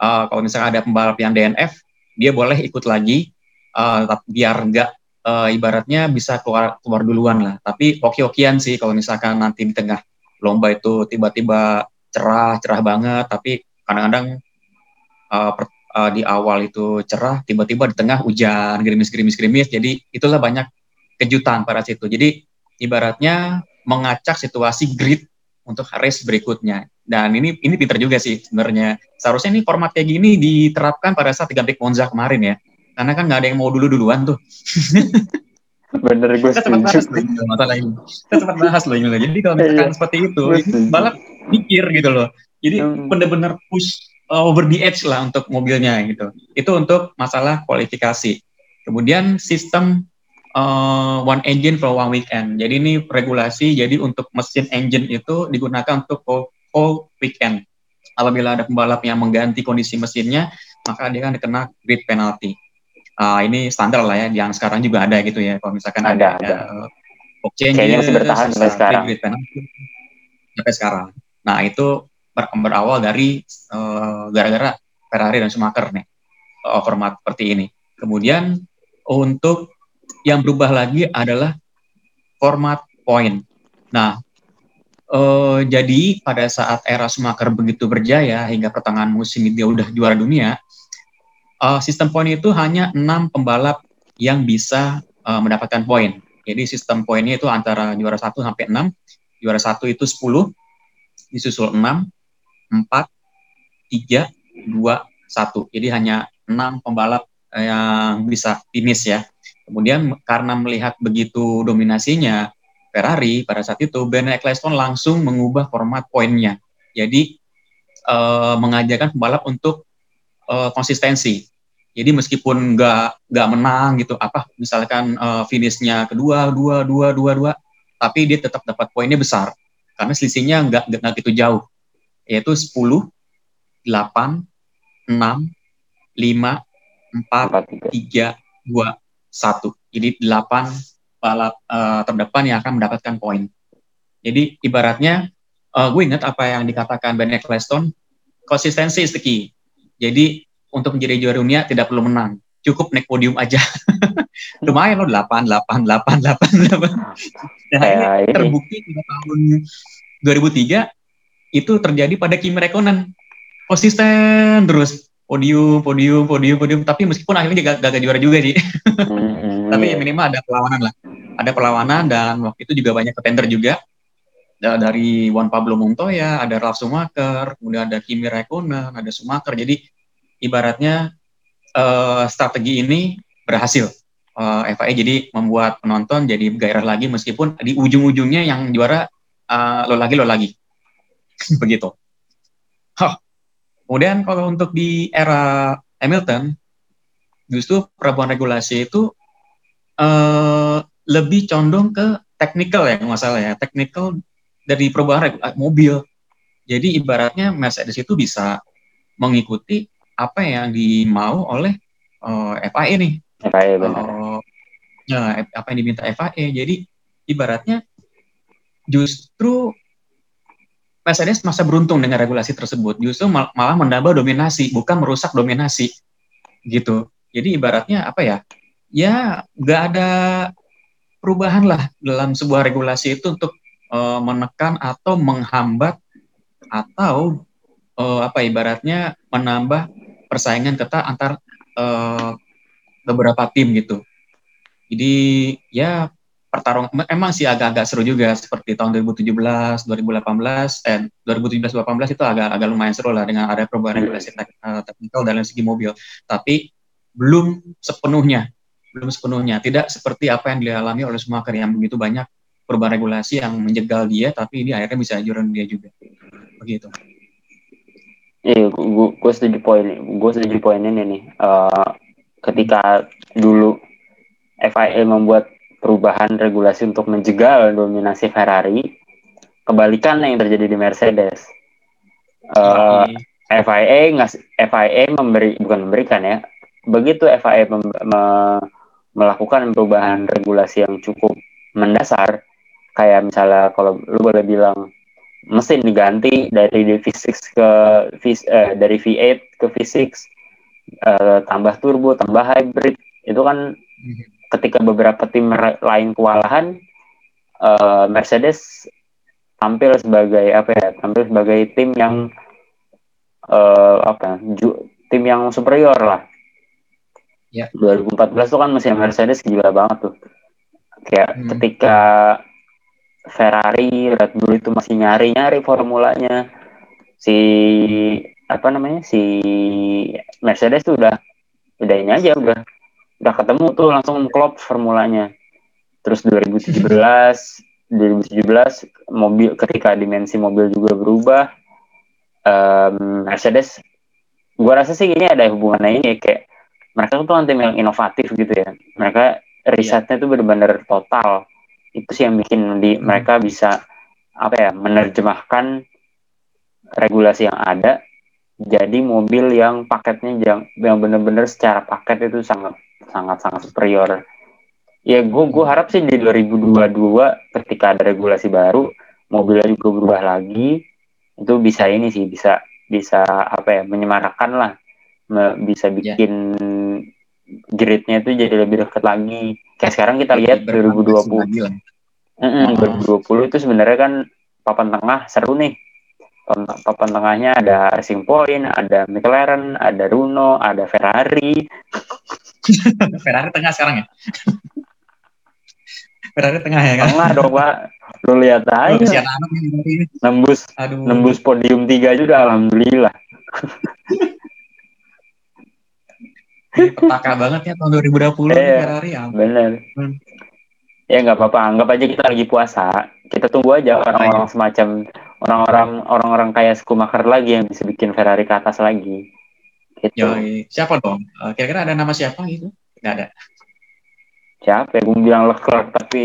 Uh, kalau misalnya ada pembalap yang DNF, dia boleh ikut lagi, uh, biar nggak uh, ibaratnya bisa keluar keluar duluan lah. Tapi hoki-hokian sih kalau misalkan nanti di tengah lomba itu tiba-tiba cerah cerah banget, tapi kadang-kadang uh, uh, di awal itu cerah, tiba-tiba di tengah hujan, gerimis-gerimis-gerimis. Jadi itulah banyak kejutan pada situ. Jadi ibaratnya mengacak situasi grid untuk race berikutnya. Dan ini ini pinter juga sih sebenarnya. Seharusnya ini format kayak gini diterapkan pada saat tiga Big Monza kemarin ya karena kan nggak ada yang mau dulu duluan tuh bener gue kita sempat bahas loh masalah ini kita sempat bahas loh ini jadi kalau misalkan iya. seperti itu balap mikir gitu loh jadi bener-bener push uh, over the edge lah untuk mobilnya gitu. Itu untuk masalah kualifikasi. Kemudian sistem uh, one engine for one weekend. Jadi ini regulasi jadi untuk mesin engine itu digunakan untuk whole, weekend. Apabila ada pembalap yang mengganti kondisi mesinnya maka dia akan dikena grid penalty. Uh, ini standar lah ya yang sekarang juga ada gitu ya kalau misalkan ada, ada, ada. blockchain kayaknya masih bertahan sampai sekarang. sampai sekarang. Nah itu ber berawal dari gara gara-gara Ferrari dan Schumacher nih uh, format seperti ini kemudian untuk yang berubah lagi adalah format point nah uh, jadi pada saat era Schumacher begitu berjaya hingga pertengahan musim dia udah juara dunia uh, sistem poin itu hanya enam pembalap yang bisa uh, mendapatkan poin. Jadi sistem poinnya itu antara juara 1 sampai 6. Juara 1 itu 10, disusul 6, 4, 3, 2, 1. Jadi hanya 6 pembalap yang bisa finish ya. Kemudian karena melihat begitu dominasinya Ferrari pada saat itu, Ben Eccleston langsung mengubah format poinnya. Jadi uh, mengajarkan pembalap untuk uh, konsistensi. Jadi meskipun nggak nggak menang gitu, apa misalkan uh, finishnya kedua, dua, dua, dua, dua, tapi dia tetap dapat poinnya besar karena selisihnya nggak nggak gitu jauh, yaitu 10, 8, 6, 5, 4, 3, 2, 1. Jadi 8 balap uh, terdepan yang akan mendapatkan poin. Jadi ibaratnya, uh, gue ingat apa yang dikatakan Ben Eccleston, konsistensi is the key. Jadi untuk menjadi juara dunia tidak perlu menang, cukup naik podium aja. Lumayan loh 8 8 8 8 8. Nah, ini terbukti pada tahun 2003 itu terjadi pada Kimi Räikkönen. Konsisten terus podium, podium, podium, podium. Tapi meskipun akhirnya gagal juara juga sih. Hmm. Tapi ya minimal ada perlawanan lah. Ada perlawanan dan waktu itu juga banyak contender juga dari Juan Pablo Montoya, ada Ralf Schumacher, kemudian ada Kimi Räikkönen, ada Schumacher. Jadi ibaratnya uh, strategi ini berhasil. Uh, eh, FIA jadi membuat penonton jadi gairah lagi meskipun di ujung-ujungnya yang juara uh, lo lagi lo lagi begitu. Huh. Kemudian kalau untuk di era Hamilton justru perubahan regulasi itu uh, lebih condong ke technical ya masalah ya technical dari perubahan mobil. Jadi ibaratnya Mercedes itu bisa mengikuti apa yang dimau oleh uh, eh, FAE nih. FAE benar. Uh, ya, apa yang diminta FAE. Jadi ibaratnya justru Mercedes masa beruntung dengan regulasi tersebut. Justru mal malah menambah dominasi, bukan merusak dominasi. Gitu. Jadi ibaratnya apa ya? Ya nggak ada perubahan lah dalam sebuah regulasi itu untuk uh, menekan atau menghambat atau uh, apa ibaratnya menambah persaingan ketat antar uh, beberapa tim gitu. Jadi ya pertarungan emang sih agak-agak seru juga seperti tahun 2017, 2018, eh 2017 2018 itu agak agak lumayan seru lah dengan ada perubahan regulasi tek, uh, teknikal dalam segi mobil. Tapi belum sepenuhnya, belum sepenuhnya. Tidak seperti apa yang dialami oleh Schumacher yang begitu banyak perubahan regulasi yang menjegal dia, tapi ini akhirnya bisa juara dia juga. Begitu. Iya, gue gue setuju poin gue setuju poin ini nih. Eh, ketika dulu FIA membuat perubahan regulasi untuk menjegal dominasi Ferrari, kebalikan yang terjadi di Mercedes. Eh, FIA ngas FIA memberi bukan memberikan ya. Begitu FIA mem- me- melakukan perubahan regulasi yang cukup mendasar, kayak misalnya kalau lu boleh bilang mesin diganti dari V6 ke V, eh, dari V8 ke V6 eh, tambah turbo tambah hybrid itu kan ketika beberapa tim lain kewalahan eh, Mercedes tampil sebagai apa ya tampil sebagai tim yang eh, apa ju- tim yang superior lah Ya. 2014 tuh kan mesin Mercedes gila banget tuh kayak Hmm. ketika Ferrari, Red Bull itu masih nyari-nyari formulanya. Si apa namanya? Si Mercedes tuh udah udah ini aja udah udah ketemu tuh langsung klop formulanya. Terus 2017 2017 mobil ketika dimensi mobil juga berubah em, Mercedes gua rasa sih ini ada hubungannya ini ya, kayak mereka tuh tim yang inovatif gitu ya. Mereka risetnya tuh benar-benar total. Itu sih yang bikin di mereka bisa apa ya menerjemahkan regulasi yang ada jadi mobil yang paketnya yang yang benar-benar secara paket itu sangat sangat sangat superior ya gue gue harap sih di 2022 ketika ada regulasi baru mobilnya juga berubah lagi itu bisa ini sih bisa bisa apa ya menyemarakan lah bisa bikin gridnya itu jadi lebih dekat lagi kayak sekarang kita lihat 2020 Lagi lah. Mm-mm, Oh. 2020 itu sebenarnya kan papan tengah seru nih. Papan, papan tengahnya ada Racing Point, ada McLaren, ada Runo, ada Ferrari. Ferrari tengah sekarang ya. Ferrari tengah ya kan. Tengah dong, Pak. Lu lihat Oh, aja. ini. Nembus Aduh. nembus podium 3 juga alhamdulillah. Petaka banget ya tahun 2020 nih Iya. Ferrari ya. Bener. Hmm. Ya nggak apa-apa, anggap aja kita lagi puasa. Kita tunggu aja orang-orang semacam orang-orang orang-orang kayak Schumacher lagi yang bisa bikin Ferrari ke atas lagi. Gitu. Yoi. Siapa dong? Eh, Kira-kira ada nama siapa gitu? Nggak ada. Siapa ya? Gue bilang Leclerc tapi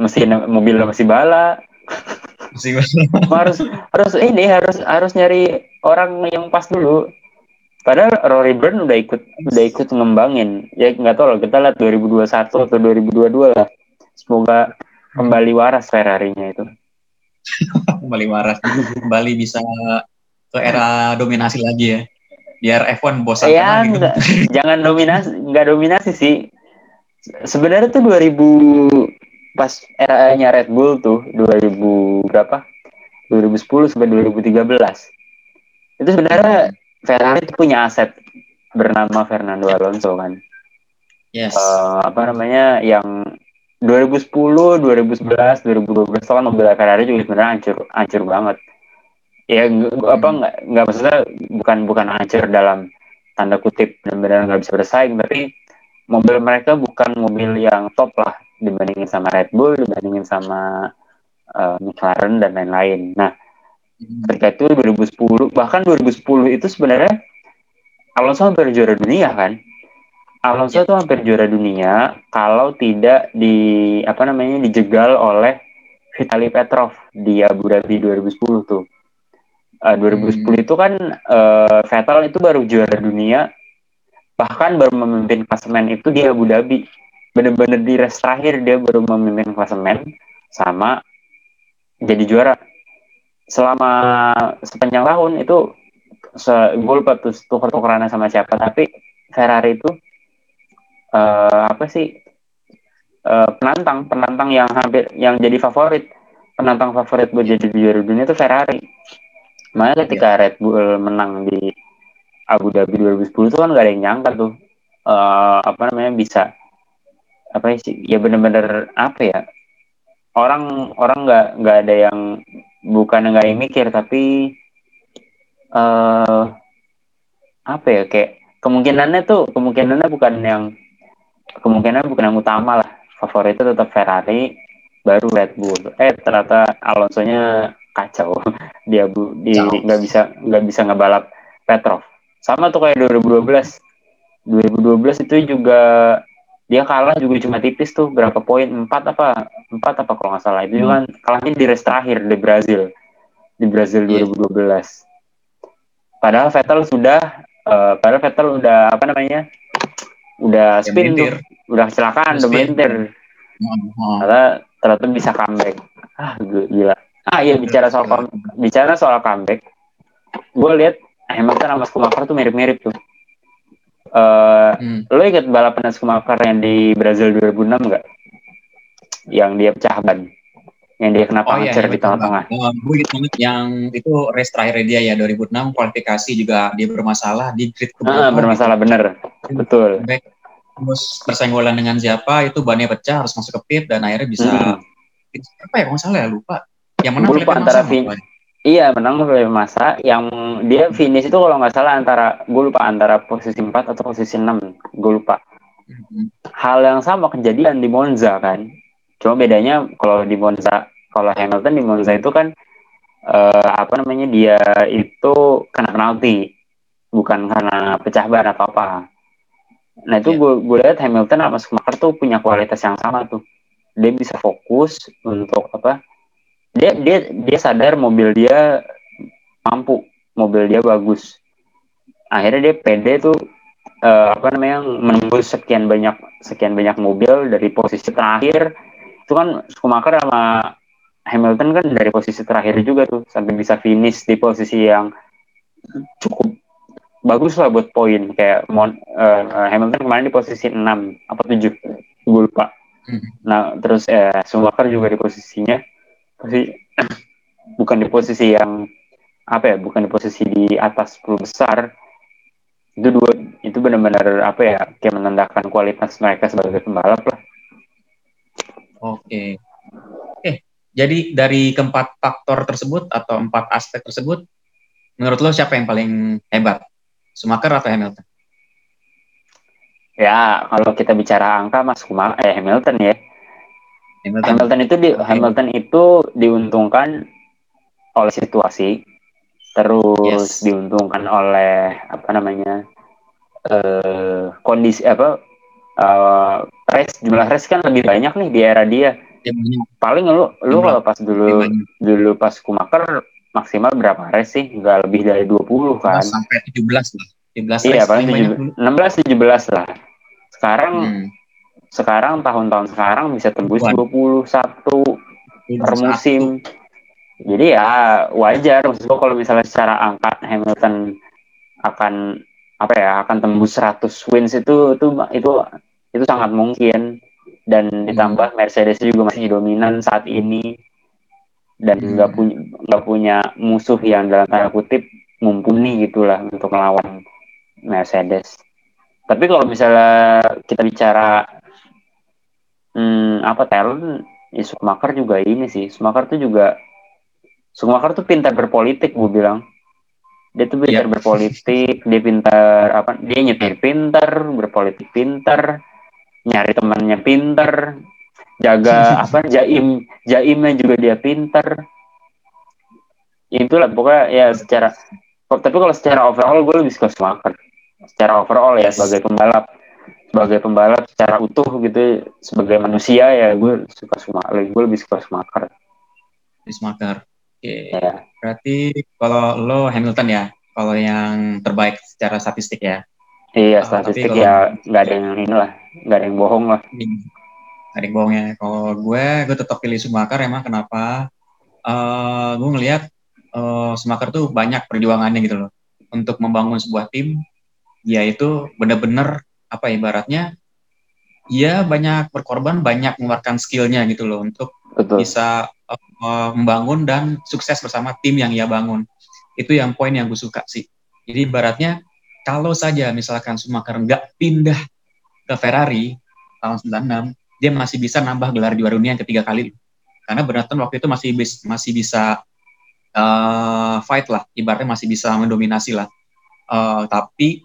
mesin mobilnya masih bala. Masih harus harus ini harus harus nyari orang yang pas dulu padahal Rory Byrne udah ikut udah ikut ngembangin ya nggak tahu loh kita lihat 2021 atau 2022 lah semoga kembali waras Ferrari-nya itu kembali waras. Kembali bisa ke era dominasi lagi ya. Biar F1 bosan ya gitu. jangan dominasi nggak dominasi sih sebenarnya tuh 2000 pas eranya Red Bull tuh 2000 berapa 2010 sampai 2013 itu sebenarnya Ferrari tuh punya aset bernama Fernando Alonso kan Yes. Eh, apa namanya yang 2010, 2011, 2012 itu kan mobil Ferrari juga sebenarnya hancur hancur banget. Ya nggak- apa nggak nggak maksudnya bukan bukan hancur dalam tanda kutip benar-benar nggak bisa bersaing tapi mobil mereka bukan mobil yang top lah dibandingin sama Red Bull, dibandingin sama eh, McLaren dan lain-lain. Nah ketika itu 2010 bahkan 2010 itu sebenarnya Alonso hampir juara dunia kan? Alonso tuh hampir juara dunia kalau tidak di apa namanya dijegal oleh Vitali Petrov di Abu Dhabi 2010 tuh Eh, 2010 itu kan eh, Vettel itu baru juara dunia. Bahkan baru memimpin klasemen itu di Abu Dhabi. Bener-bener di race terakhir dia baru memimpin klasemen sama jadi juara. Selama sepanjang tahun itu se gue lupa tuh tuker-tukerannya sama siapa tapi Ferrari itu eh, apa sih eh, penantang penantang yang hampir yang jadi favorit. Penantang favorit buat jadi juara dunia itu Ferrari makanya ketika Red Bull menang di Abu Dhabi 2010 itu kan gak ada yang nyangka tuh. Eh, apa namanya bisa apa sih ya bener-bener apa ya orang orang nggak nggak ada yang bukan nggak yang mikir tapi eh apa ya kayak kemungkinannya tuh kemungkinannya bukan yang kemungkinan bukan yang utama lah. Favorit itu tetap Ferrari baru Red Bull. Eh ternyata Alonso-nya kacau. Dia bu di nggak bisa nggak bisa ngebalap Petrov. Sama tuh kayak 2012 2012 itu juga dia kalah juga cuma tipis tuh berapa poin? Empat apa? Empat apa kalau nggak salah. Itu juga kan kalahnya di race terakhir di Brazil. Di Brazil Iya. 2012 padahal Vettel sudah eh, padahal Vettel udah apa namanya udah Ya, spin tuh. udah kecelakaan udah Spin. melintir Oh, ternyata ternyata bisa comeback. Ah gila ah iya bicara soal come- bicara soal comeback gue lihat Hamilton sama Schumacher tuh mirip-mirip tuh. Eh hmm. lo inget balapan Schumacher yang di Brazil 2006 nggak? Yang dia pecah ban yang dia kena Oh iya, puncture iya, di tengah-tengah. Oh, gue ingat banget yang itu race terakhir dia ya 2006 kualifikasi juga dia bermasalah di grid ah, keberapa bermasalah bener. Betul. Back, terus bersenggolan dengan siapa itu bannya pecah harus masuk ke pit dan akhirnya bisa Hmm. apa ya kalau nggak salah ya lupa yang menang lupa antara lupa. Iya menang Felipe Massa yang dia finish itu kalau nggak salah antara gue lupa antara posisi 4 atau posisi 6 gue lupa Hmm. hal yang sama kejadian di Monza kan cuma bedanya kalau di Monza kalau Hamilton di Monza itu kan eh, apa namanya dia itu kena penalti bukan karena pecah ban atau apa nah itu Iya. gue gue lihat Hamilton sama Schumacher tuh punya kualitas yang sama tuh dia bisa fokus untuk apa dia dia dia sadar mobil dia mampu mobil dia bagus. Akhirnya dia pede tuh eh, apa namanya menembus sekian banyak sekian banyak mobil dari posisi terakhir. Itu kan Schumacher sama Hamilton kan dari posisi terakhir juga tuh sampai bisa finish di posisi yang cukup bagus lah buat poin. Kayak Mon, eh, Hamilton kemarin di posisi 6 apa 7 gue lupa. Hmm. nah terus eh, Schumacher juga di posisinya. posisi bukan di posisi yang apa ya bukan di posisi di atas 10 besar itu dua itu benar-benar apa ya kayak menandakan kualitas mereka sebagai pembalap lah Oke. Oke. Jadi dari keempat faktor tersebut atau empat aspek tersebut, menurut lo siapa yang paling hebat? Schumacher atau Hamilton? ya kalau kita bicara angka mas Kuma eh Hamilton ya Hamilton. Hamilton itu di Oke. Hamilton itu diuntungkan oleh situasi terus Yes. diuntungkan oleh apa namanya eh kondisi apa eh race jumlah race kan lebih banyak nih di era dia banyak, paling lu lu Jumlah- kalau pas dia dulu dulu pas Schumacher maksimal berapa race sih nggak lebih dari 20 kan sampai 17 lah. 17 iya paling paling banyak 17 dulu. 16 17 lah sekarang Hmm. Sekarang tahun-tahun sekarang bisa tembus Ribuan. 21 per 21. musim. Jadi ya wajar maksud gua kalau misalnya secara angka Hamilton akan apa ya akan tembus 100 wins itu itu itu itu sangat mungkin dan ditambah Mercedes juga masih dominan saat ini dan Hmm. nggak punya nggak punya musuh yang dalam tanda kutip mumpuni gitulah untuk melawan Mercedes. Tapi kalau misalnya kita bicara hmm, apa talent, ya Schumacher juga ini sih. Schumacher tuh juga Schumacher tuh pintar berpolitik, gue bilang. Dia tuh pintar Iya. berpolitik, dia pintar apa? Dia nyetir pintar, berpolitik pintar, nyari temannya pintar, jaga apa? Jaim, jaimnya juga dia pintar. Itulah pokoknya ya secara tapi kalau secara overall gue lebih suka Schumacher. Secara overall ya sebagai pembalap sebagai pembalap secara utuh gitu sebagai manusia ya gue suka Schumacher gue lebih suka Schumacher Schumacher. Oke. ya Berarti kalau lo Hamilton ya, kalau yang terbaik secara statistik ya. iya Ah, statistik ya nggak ada yang ini lah nggak ada yang bohong lah Gak ada yang bohongnya. Kalau gue, gue tetap pilih Schumacher emang kenapa? Eh gue ngelihat eh Schumacher tuh banyak perjuangannya gitu loh untuk membangun sebuah tim. Dia itu bener-bener apa ya, ibaratnya dia banyak berkorban, banyak mengeluarkan skillnya gitu loh untuk betul bisa eh, membangun dan sukses bersama tim yang ia bangun. Itu yang poin yang gue suka sih. Jadi ibaratnya kalau saja misalkan Schumacher nggak pindah ke Ferrari tahun 96, dia masih bisa nambah gelar juara dunia yang ketiga kali. Karena Benetton waktu itu masih bis- masih bisa eh, fight lah, ibaratnya masih bisa mendominasi lah. Eh, tapi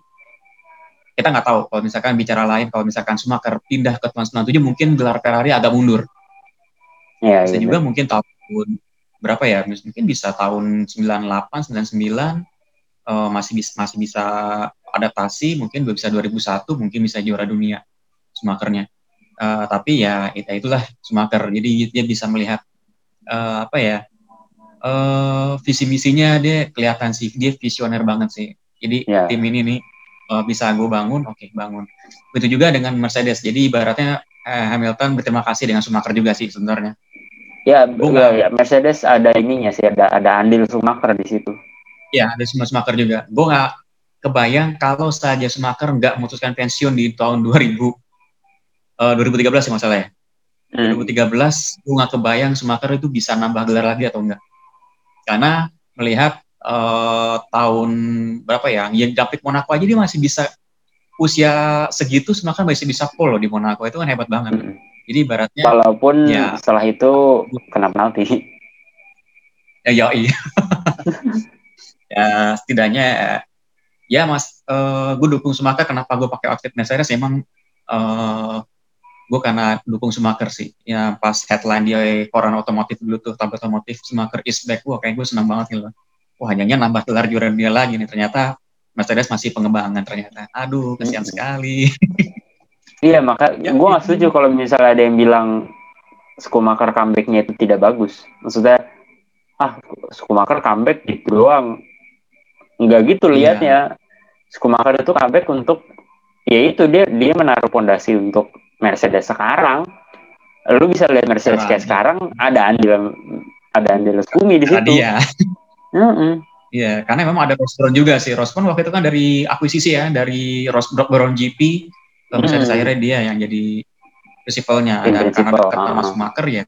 kita nggak tahu. Kalau misalkan bicara lain, kalau misalkan Schumacher pindah ke tahun 97 mungkin gelar Ferrari agak mundur. Ya, bisa iya, juga mungkin tahun berapa ya? Mungkin bisa tahun 98 99 uh, masih bisa masih bisa adaptasi mungkin bisa 2001 mungkin bisa juara dunia Schumachernya. Uh, tapi ya itu itulah Schumacher. Jadi dia bisa melihat uh, apa ya uh, visi misinya dia kelihatan sih dia visioner banget sih. Jadi yeah. tim ini nih uh, bisa gue bangun oke. okay, bangun. Begitu juga dengan Mercedes. Jadi ibaratnya uh, Hamilton berterima kasih dengan Schumacher juga sih sebenarnya. Ya, ya, ya Mercedes ada ininya sih ada ada andil Schumacher di situ. Ya ada semua Schumacher juga. Gue nggak kebayang kalau saja Schumacher nggak memutuskan pensiun di tahun 2000 uh, 2013 ya masalah ya. Hmm. 2013 gue nggak kebayang Schumacher itu bisa nambah gelar lagi atau enggak karena melihat uh, tahun berapa ya? Yang David Monaco aja dia masih bisa usia segitu Schumacher masih bisa full loh di Monaco. Itu kan hebat banget. Hmm. jadi ibaratnya walaupun ya, setelah itu kena penalti. Ya ya iya. Ya setidaknya ya mas uh, gue dukung Schumacher. Kenapa gue pakai outfit Mercedes? Emang uh, gue karena dukung Schumacher sih. Ya pas headline dia koran otomotif dulu tuh tablet otomotif Schumacher is back. Gue kayak gue senang banget gitu wah hanya nambah gelar juara dunia lagi nih. Ternyata Mercedes masih pengembangan ternyata. Aduh kasihan hmm. sekali. Iya maka ya, gue gak setuju kalau misalnya ada yang bilang Schumacher comebacknya itu tidak bagus. Maksudnya ah Schumacher comeback gitu doang. Nggak gitu iya. liatnya. Schumacher itu comeback untuk ya itu dia dia menaruh pondasi untuk Mercedes sekarang. Lu bisa lihat Mercedes kayak sekarang. ada andil ada andil Skumi di situ. iya mm -mm. Iya, karena memang ada Rosberg juga sih. Rosberg waktu itu kan dari akuisisi ya, dari Rosberg Brown GP ke Mercedes hmm. akhirnya dia yang jadi prinsipalnya. Ada karena dekat sama Schumacher ya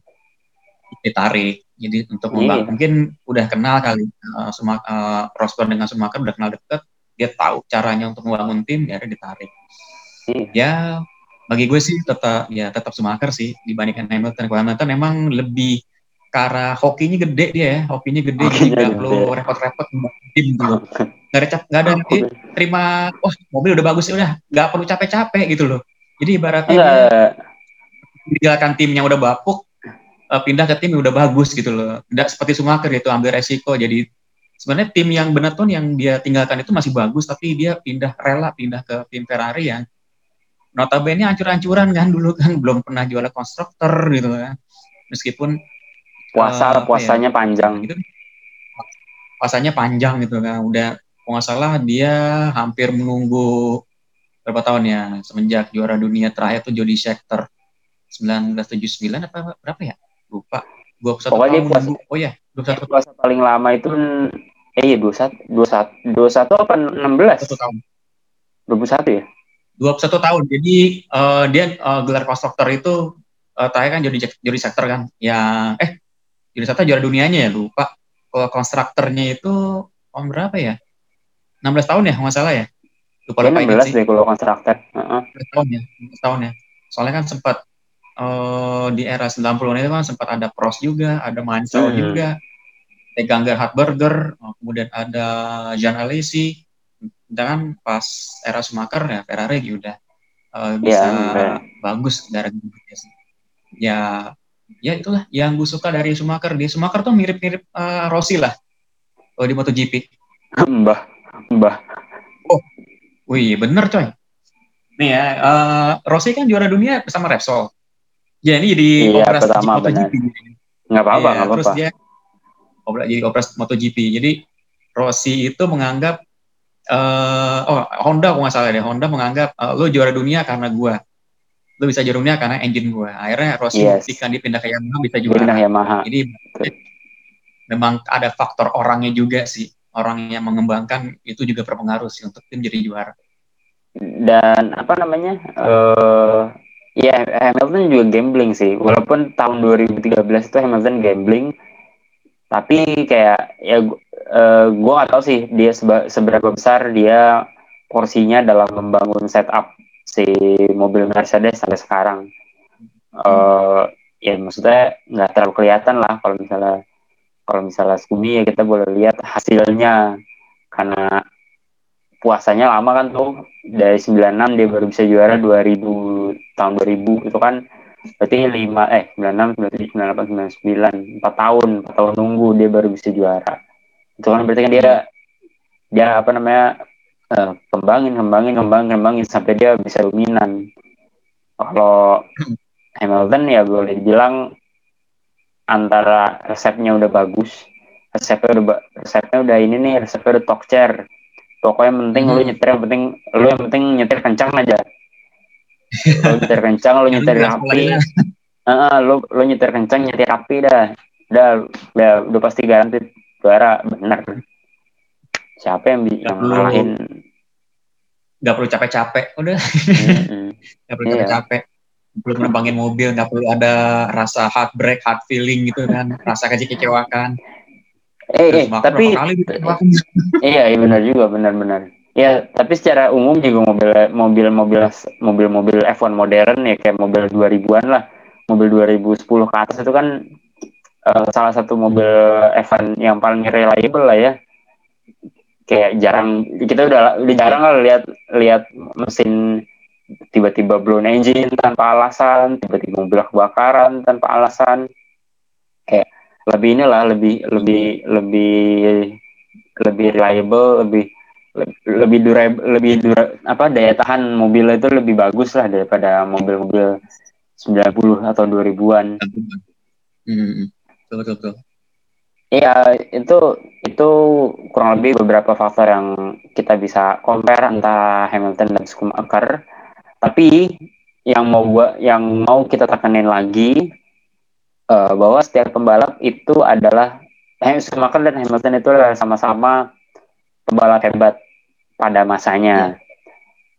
ditarik. Jadi untuk yeah. mungkin udah kenal kali uh, Sumak, uh, Rosberg dengan Schumacher udah kenal deket, dia tahu caranya untuk membangun tim, ya ditarik. Yeah. Ya bagi gue sih tetap ya tetap Schumacher sih dibandingkan Hamilton. Hamilton emang lebih karena hokinya gede dia ya, hokinya gede jadi nggak perlu repot-repot tim gitu loh. Gak ada cap, gak ada eh, terima, oh mobil udah bagus ya udah, nggak perlu capek-capek gitu loh. Jadi ibaratnya menjalankan timnya udah bapuk, uh, pindah ke tim yang udah bagus gitu loh. Tidak seperti Schumacher itu ambil resiko. Jadi sebenarnya tim yang benar tuh yang dia tinggalkan itu masih bagus, tapi dia pindah rela pindah ke tim Ferrari yang notabene ancur-ancuran kan dulu kan belum pernah juara konstruktor gitu kan. Meskipun puasa uh, puasanya ya, panjang. Gitu. Puasanya panjang gitu kan. Udah kalau nggak salah dia hampir menunggu berapa tahun ya semenjak juara dunia terakhir tuh Jody Scheckter. 1979 apa berapa ya? lupa. dua satu pokoknya tahun puasa, oh ya dua satu puasa paling lama itu eh iya dua satu dua satu dua satu apa enam belas? Satu tahun. dua puluh satu ya? dua puluh satu tahun. Jadi uh, dia uh, gelar konstruktor itu uh, terakhir kan jadi jadi sektor kan? Yang eh satu juara dunianya ya lupa. Kalau konstruktornya itu tahun berapa ya? 16 tahun ya nggak salah ya. Lupa lupa ya, 16 deh kalau konstruktor. Uh -huh. tahun ya tahun ya. Soalnya kan sempat uh, di era 90-an itu kan sempat ada Pros juga, ada Mansell hmm. juga, Teganger Hartberger, eh, kemudian ada Jean Alesi, dan pas era Schumacher ya Ferrari udah uh, bisa yeah, bagus dari ya ya itulah yang gue suka dari Schumacher di Schumacher tuh mirip-mirip uh, Rossi lah oh, di MotoGP. Mbah mbah. Oh wih bener coy. Nih ya uh, Rossi kan juara dunia bersama Repsol. Ya ini jadi iya, operasi pertama, MotoGP. Nggak apa-apa, ya, nggak Terus dia jadi operasi MotoGP. Jadi Rossi itu menganggap uh, oh Honda aku nggak salah deh Honda menganggap uh, lo juara dunia karena gua lo bisa juara dunia karena engine gua. Akhirnya Rossi yes. buktikan dia pindah ke Yamaha bisa juara. pindah Yamaha. Jadi memang ada faktor orangnya juga sih. Orang yang mengembangkan itu juga berpengaruh sih untuk tim jadi juara. Dan apa namanya uh, Ya, Hamilton juga gambling sih. Walaupun tahun 2013 itu Hamilton gambling, tapi kayak ya uh, gue gak tahu sih dia seba, seberapa besar dia porsinya dalam membangun setup si mobil Mercedes sampai sekarang. Uh, ya maksudnya nggak terlalu kelihatan lah kalau misalnya kalau misalnya Scooby ya kita boleh lihat hasilnya. Karena puasanya lama kan tuh dari 96 dia baru bisa juara 2000 tahun 2000 itu kan. Berarti lima eh sembilan enam sembilan tujuh sembilan delapan sembilan sembilan empat tahun empat tahun nunggu dia baru bisa juara. Itu kan berarti kan dia dia apa namanya eh, kembangin kembangin kembangin kembangin sampai dia bisa dominan. Kalau Hamilton ya boleh dibilang antara resepnya udah bagus resepnya udah ba- resepnya udah ini nih resepnya udah talk chair. Pokoknya yang penting lu Hmm. nyetir yang penting lu yang penting nyetir kencang aja. Lu nyetir kencang lu nyetir rapi. lah. Heeh, lu lu nyetir kencang nyetir rapi dah. Udah udah udah pasti garansi juara bener. Siapa yang yang ngalahin nggak perlu capek-capek udah. Mm-mm. nggak perlu Iya. capek-capek. Nggak perlu nerbangin mobil nggak perlu ada rasa heartbreak heart feeling gitu kan. Rasa kecewakan eh, eh tapi kali dikecewakan iya iya benar juga benar-benar. Ya tapi secara umum juga mobil mobil mobil mobil mobil F1 modern ya kayak mobil 2000-an lah. Mobil 2010 ke atas itu kan eh, salah satu mobil F1 yang paling reliable lah ya kayak jarang kita udah udah jarang lah lihat lihat mesin tiba-tiba blown engine tanpa alasan tiba-tiba mobil kebakaran tanpa alasan kayak lebih inilah lebih lebih lebih lebih reliable lebih lebih durable lebih dura, apa daya tahan mobil itu lebih bagus lah daripada mobil-mobil 90 atau 2000-an. hmm. betul betul betul Iya, itu itu kurang lebih beberapa faktor yang kita bisa compare antara Hamilton dan Schumacher. Tapi yang mau gua yang mau kita tekanin lagi eh, bahwa setiap pembalap itu adalah eh, Schumacher dan Hamilton itu adalah sama-sama pembalap hebat pada masanya.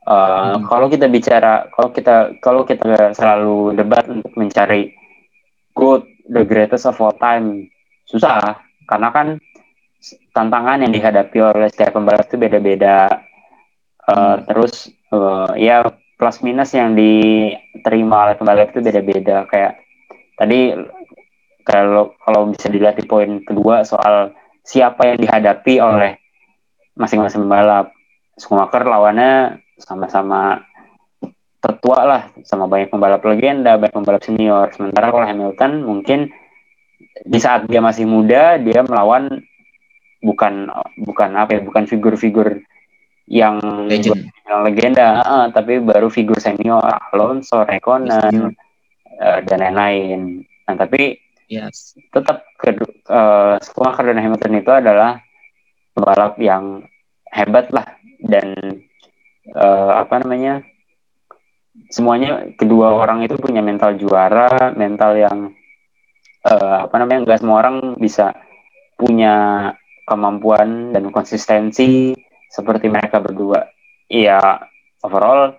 Eh, Hmm. Kalau kita bicara, kalau kita kalau kita selalu debat untuk mencari good, the greatest of all time, susah karena kan tantangan yang dihadapi oleh setiap pembalap itu beda-beda. Hmm. Terus eh, ya plus minus yang diterima oleh pembalap itu beda-beda. Kayak tadi kalau kalau bisa dilihat di poin kedua soal siapa yang dihadapi oleh masing-masing pembalap. Schumacher lawannya sama-sama tertua lah, sama banyak pembalap legenda, banyak pembalap senior. Sementara kalau Hamilton mungkin di saat dia masih muda dia melawan bukan bukan apa ya, bukan figur-figur yang legend. legenda, ah, tapi baru figur senior Alonso, Raikkonen, eh, dan lain-lain. Nah, tapi yes. tetap eh, Schumacher dan Hamilton itu adalah pembalap yang hebat lah dan eh, apa namanya semuanya kedua orang itu punya mental juara mental yang eh, apa namanya nggak semua orang bisa punya kemampuan dan konsistensi seperti mereka berdua. Iya overall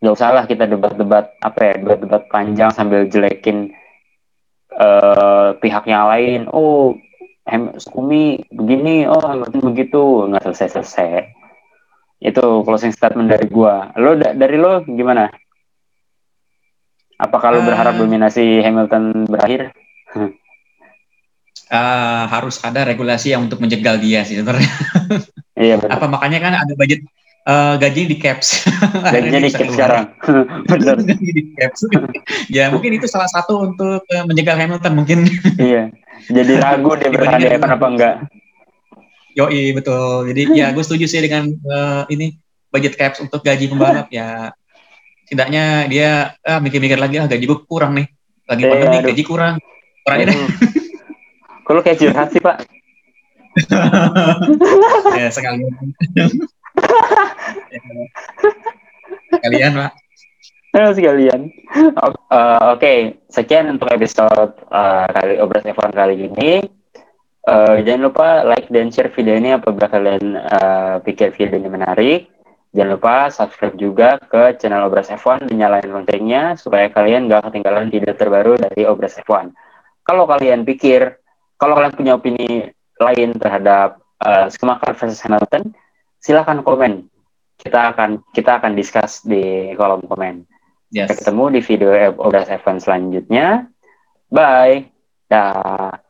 nggak usah lah kita debat-debat apa ya debat-debat panjang sambil jelekin eh, pihak yang lain. Oh Ham Skumi begini oh Hamilton begitu. Nggak selesai selesai itu closing statement dari gua. Lo da- dari lo gimana apakah lo Eh. berharap dominasi Hamilton berakhir? Eh, harus ada regulasi yang untuk menjegal dia sih sebenarnya. Iya benar apa makanya kan ada budget eh, gaji di caps. Gajinya bisa keluar. sekarang. Bener Gaji di caps. Ya mungkin itu salah satu untuk eh, menjegal Hamilton mungkin. Iya. Jadi ragu dia bertahan di F1 apa enggak. Yoi betul. Jadi ya gue setuju sih dengan eh, ini budget caps untuk gaji pembalap. Ya. Setidaknya dia ah, mikir-mikir lagi ah gaji gue kurang nih. Lagi Eh, pandemi aduh. gaji kurang. Deh. Aduh. Kok lo kayak curhat sih pak ya sekalian. sekalian pak. Halo sekalian. O- eh, Oke, sekian untuk episode eh, kali obras F1 kali ini. Eh, jangan lupa like dan share video ini apabila kalian eh, pikir video ini menarik. Jangan lupa subscribe juga ke channel Obras F1 dan nyalain loncengnya supaya kalian gak ketinggalan video terbaru dari Obras F1. Kalau kalian pikir, kalau kalian punya opini lain terhadap eh, Schumacher versus Hamilton, silahkan komen. Kita akan kita akan discuss di kolom komen. Yes. Sampai ketemu di video Obras F1 selanjutnya. Bye. Dah.